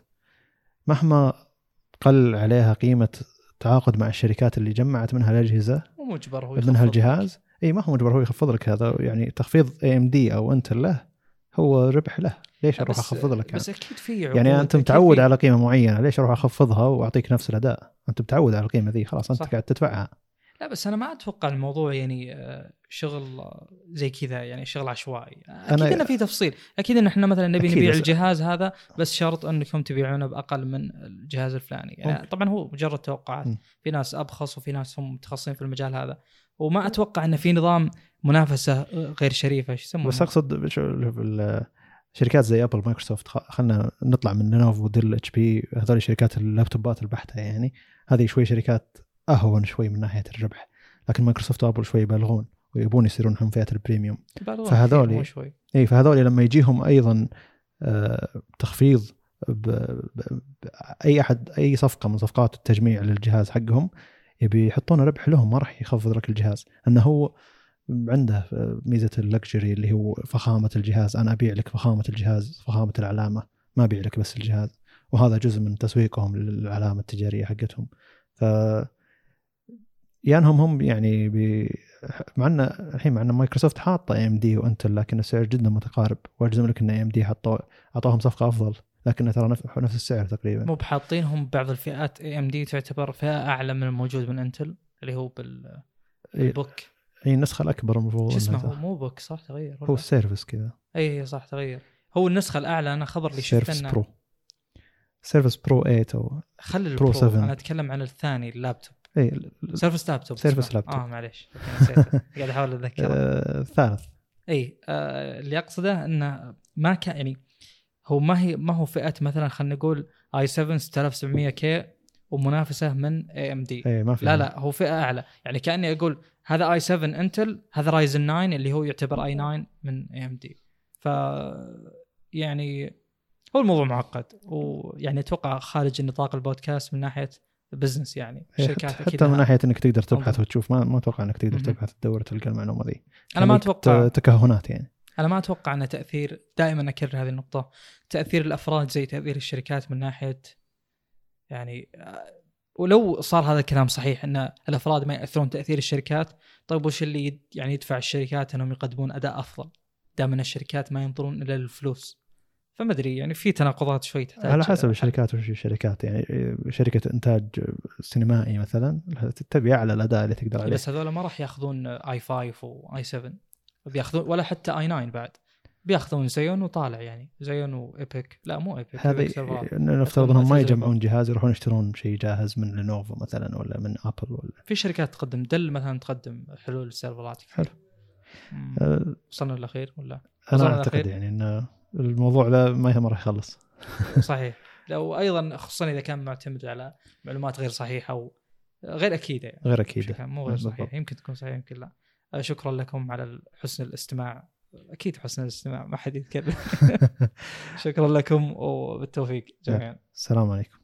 مهما قل عليها قيمة تعاقد مع الشركات اللي جمعت منها الأجهزة مو مجبر هو منها. الجهاز. إي ما هو مجبر هو يخفض لك هذا يعني تخفيض اي ام دي أو أنتل له هو ربح له. ليش أروح أخفض لك؟ بس أكيد في يعني أنت متعود على قيمة معينة ليش أروح أخفضها وأعطيك نفس الأداء؟ أنت متعود على القيمة ذي خلاص أنت صح. قاعد تدفعها. لا بس أنا ما أتوقع الموضوع يعني آه، شغل آه، زي كذا يعني شغل عشوائي. أكيد إنه في تفصيل. أكيد إن إحنا مثلا نبي نبيع الجهاز هذا بس شرط أنكم تبيعونه بأقل من الجهاز الفلاني. يعني ممكن. طبعا هو مجرد توقعات. م. في ناس أبخص وفي ناس هم متخصصين في المجال هذا. وما أتوقع إن في نظام منافسة غير شريفة إيش يسمونه؟ بس أقصد شو- شركات زي Apple Microsoft خ- خلنا نطلع من Lenovo و Dell HP هذول شركات اللابتوبات البحتة يعني. هذه شوي شركات أهون شوي من ناحية الربح لكن Microsoft و Apple شوي يبالغون ويبون يصيرون هم فئة ال premium. شوي. إي فهذول لما يجيهم أيضا آه، تخفيض ب- ب- ب- أي أحد أي صفقة من صفقات التجميع للجهاز حقهم يبي يحطون ربح لهم ما راح يخفض لك الجهاز. أنه هو عنده ميزة اللكجري اللي هو فخامة الجهاز. أنا أبيع لك فخامة الجهاز فخامة العلامة. ما أبيع لك بس الجهاز. وهذا جزء من تسويقهم للعلامة التجارية حقتهم. ف يا أنهم هم يعني بي مع إن الحين مع إن مايكروسوفت حاطة AMD و Intel لكن السعر جدا متقارب. وأجزم لك إن AMD حطوا اعطوهم صفقة أفضل. لكن ترى نفس السعر تقريبا. مو بحاطينهم بعض الفئات AMD تعتبر فئة أعلى من الموجود من Intel اللي هو بال- إيه، بال Book. هي النسخة الأكبر المفروض شو اسمه؟ هو مو Book صح؟ تغير هو؟ ال Surface كذا. اي صح تغير. هو النسخة الأعلى أنا خبر اللي شفت إنه Pro Surface Pro 8 أو خلي Pro ال Pro 7. أنا أتكلم عن الثاني اللابتوب. اي Surface Laptop Surface. Laptop. آه معليش. قاعد أحاول اتذكر آه، الثالث اي آه اللي أقصده إنه ما كان يعني هو ما هي ما هو فئة مثلا خلينا نقول i7 6700K ومنافسة من AMD لا لا هو فئة أعلى. يعني كأني أقول هذا i7 Intel هذا Ryzen 9 اللي هو يعتبر i9 من AMD ف يعني هو الموضوع معقد ويعني أتوقع خارج نطاق البودكاست من ناحية بزنس يعني. إيه، الشركات حتى, أكيد من ناحية إنك تقدر تبحث. وتشوف ما ما أتوقع إنك تقدر. تبحث تدور تلقى المعلومة ذي. أنا ما خليك أتوقع. تكهنات يعني. أنا ما أتوقع أن تأثير دائما أكرر هذه النقطة تأثير الأفراد زي تأثير الشركات من ناحية يعني آه، ولو صار هذا الكلام صحيح أن الأفراد ما يأثرون تأثير الشركات طيب وش اللي يعني يدفع الشركات أنهم يقدمون أداء أفضل؟ دام أن الشركات ما ينظرون إلا للفلوس. فما أدري يعني في تناقضات شوي تحتاج على حسب الشركات وش الشركات؟ يعني شركة إنتاج سينمائي مثلا تبي اعلى الأداء اللي تقدر عليه؟ بس هذول ما راح يأخذون i5 و i7 بياخذون ولا حتى i9 بعد. بياخذون Xeon وطالع يعني. Xeon و EPYC. لا مو EPYC هذه سيرفرات. نفترض إنهم ما يجمعون جهاز يروحون يشترون شيء جاهز من Lenovo مثلا ولا من Apple ولا في شركات تقدم Dell مثلا تقدم حلول السيرفرات. حلو. مم. أه، وصلنا للاخير ولا؟ أنا وصلنا أعتقد؟ يعني إن الموضوع ذا ما ما راح يخلص. صحيح. لو أيضا خصوصا إذا كان معتمد على معلومات غير صحيحة أو غير أكيدة يعني. غير أكيد بشكل عام، مو غير بالضبط. صحيح يمكن تكون صحيحة يمكن لا. شكرا لكم على حسن الاستماع. أكيد حسن الاستماع ما حد يتكلم. شكرا لكم وبالتوفيق جميعا. السلام عليكم.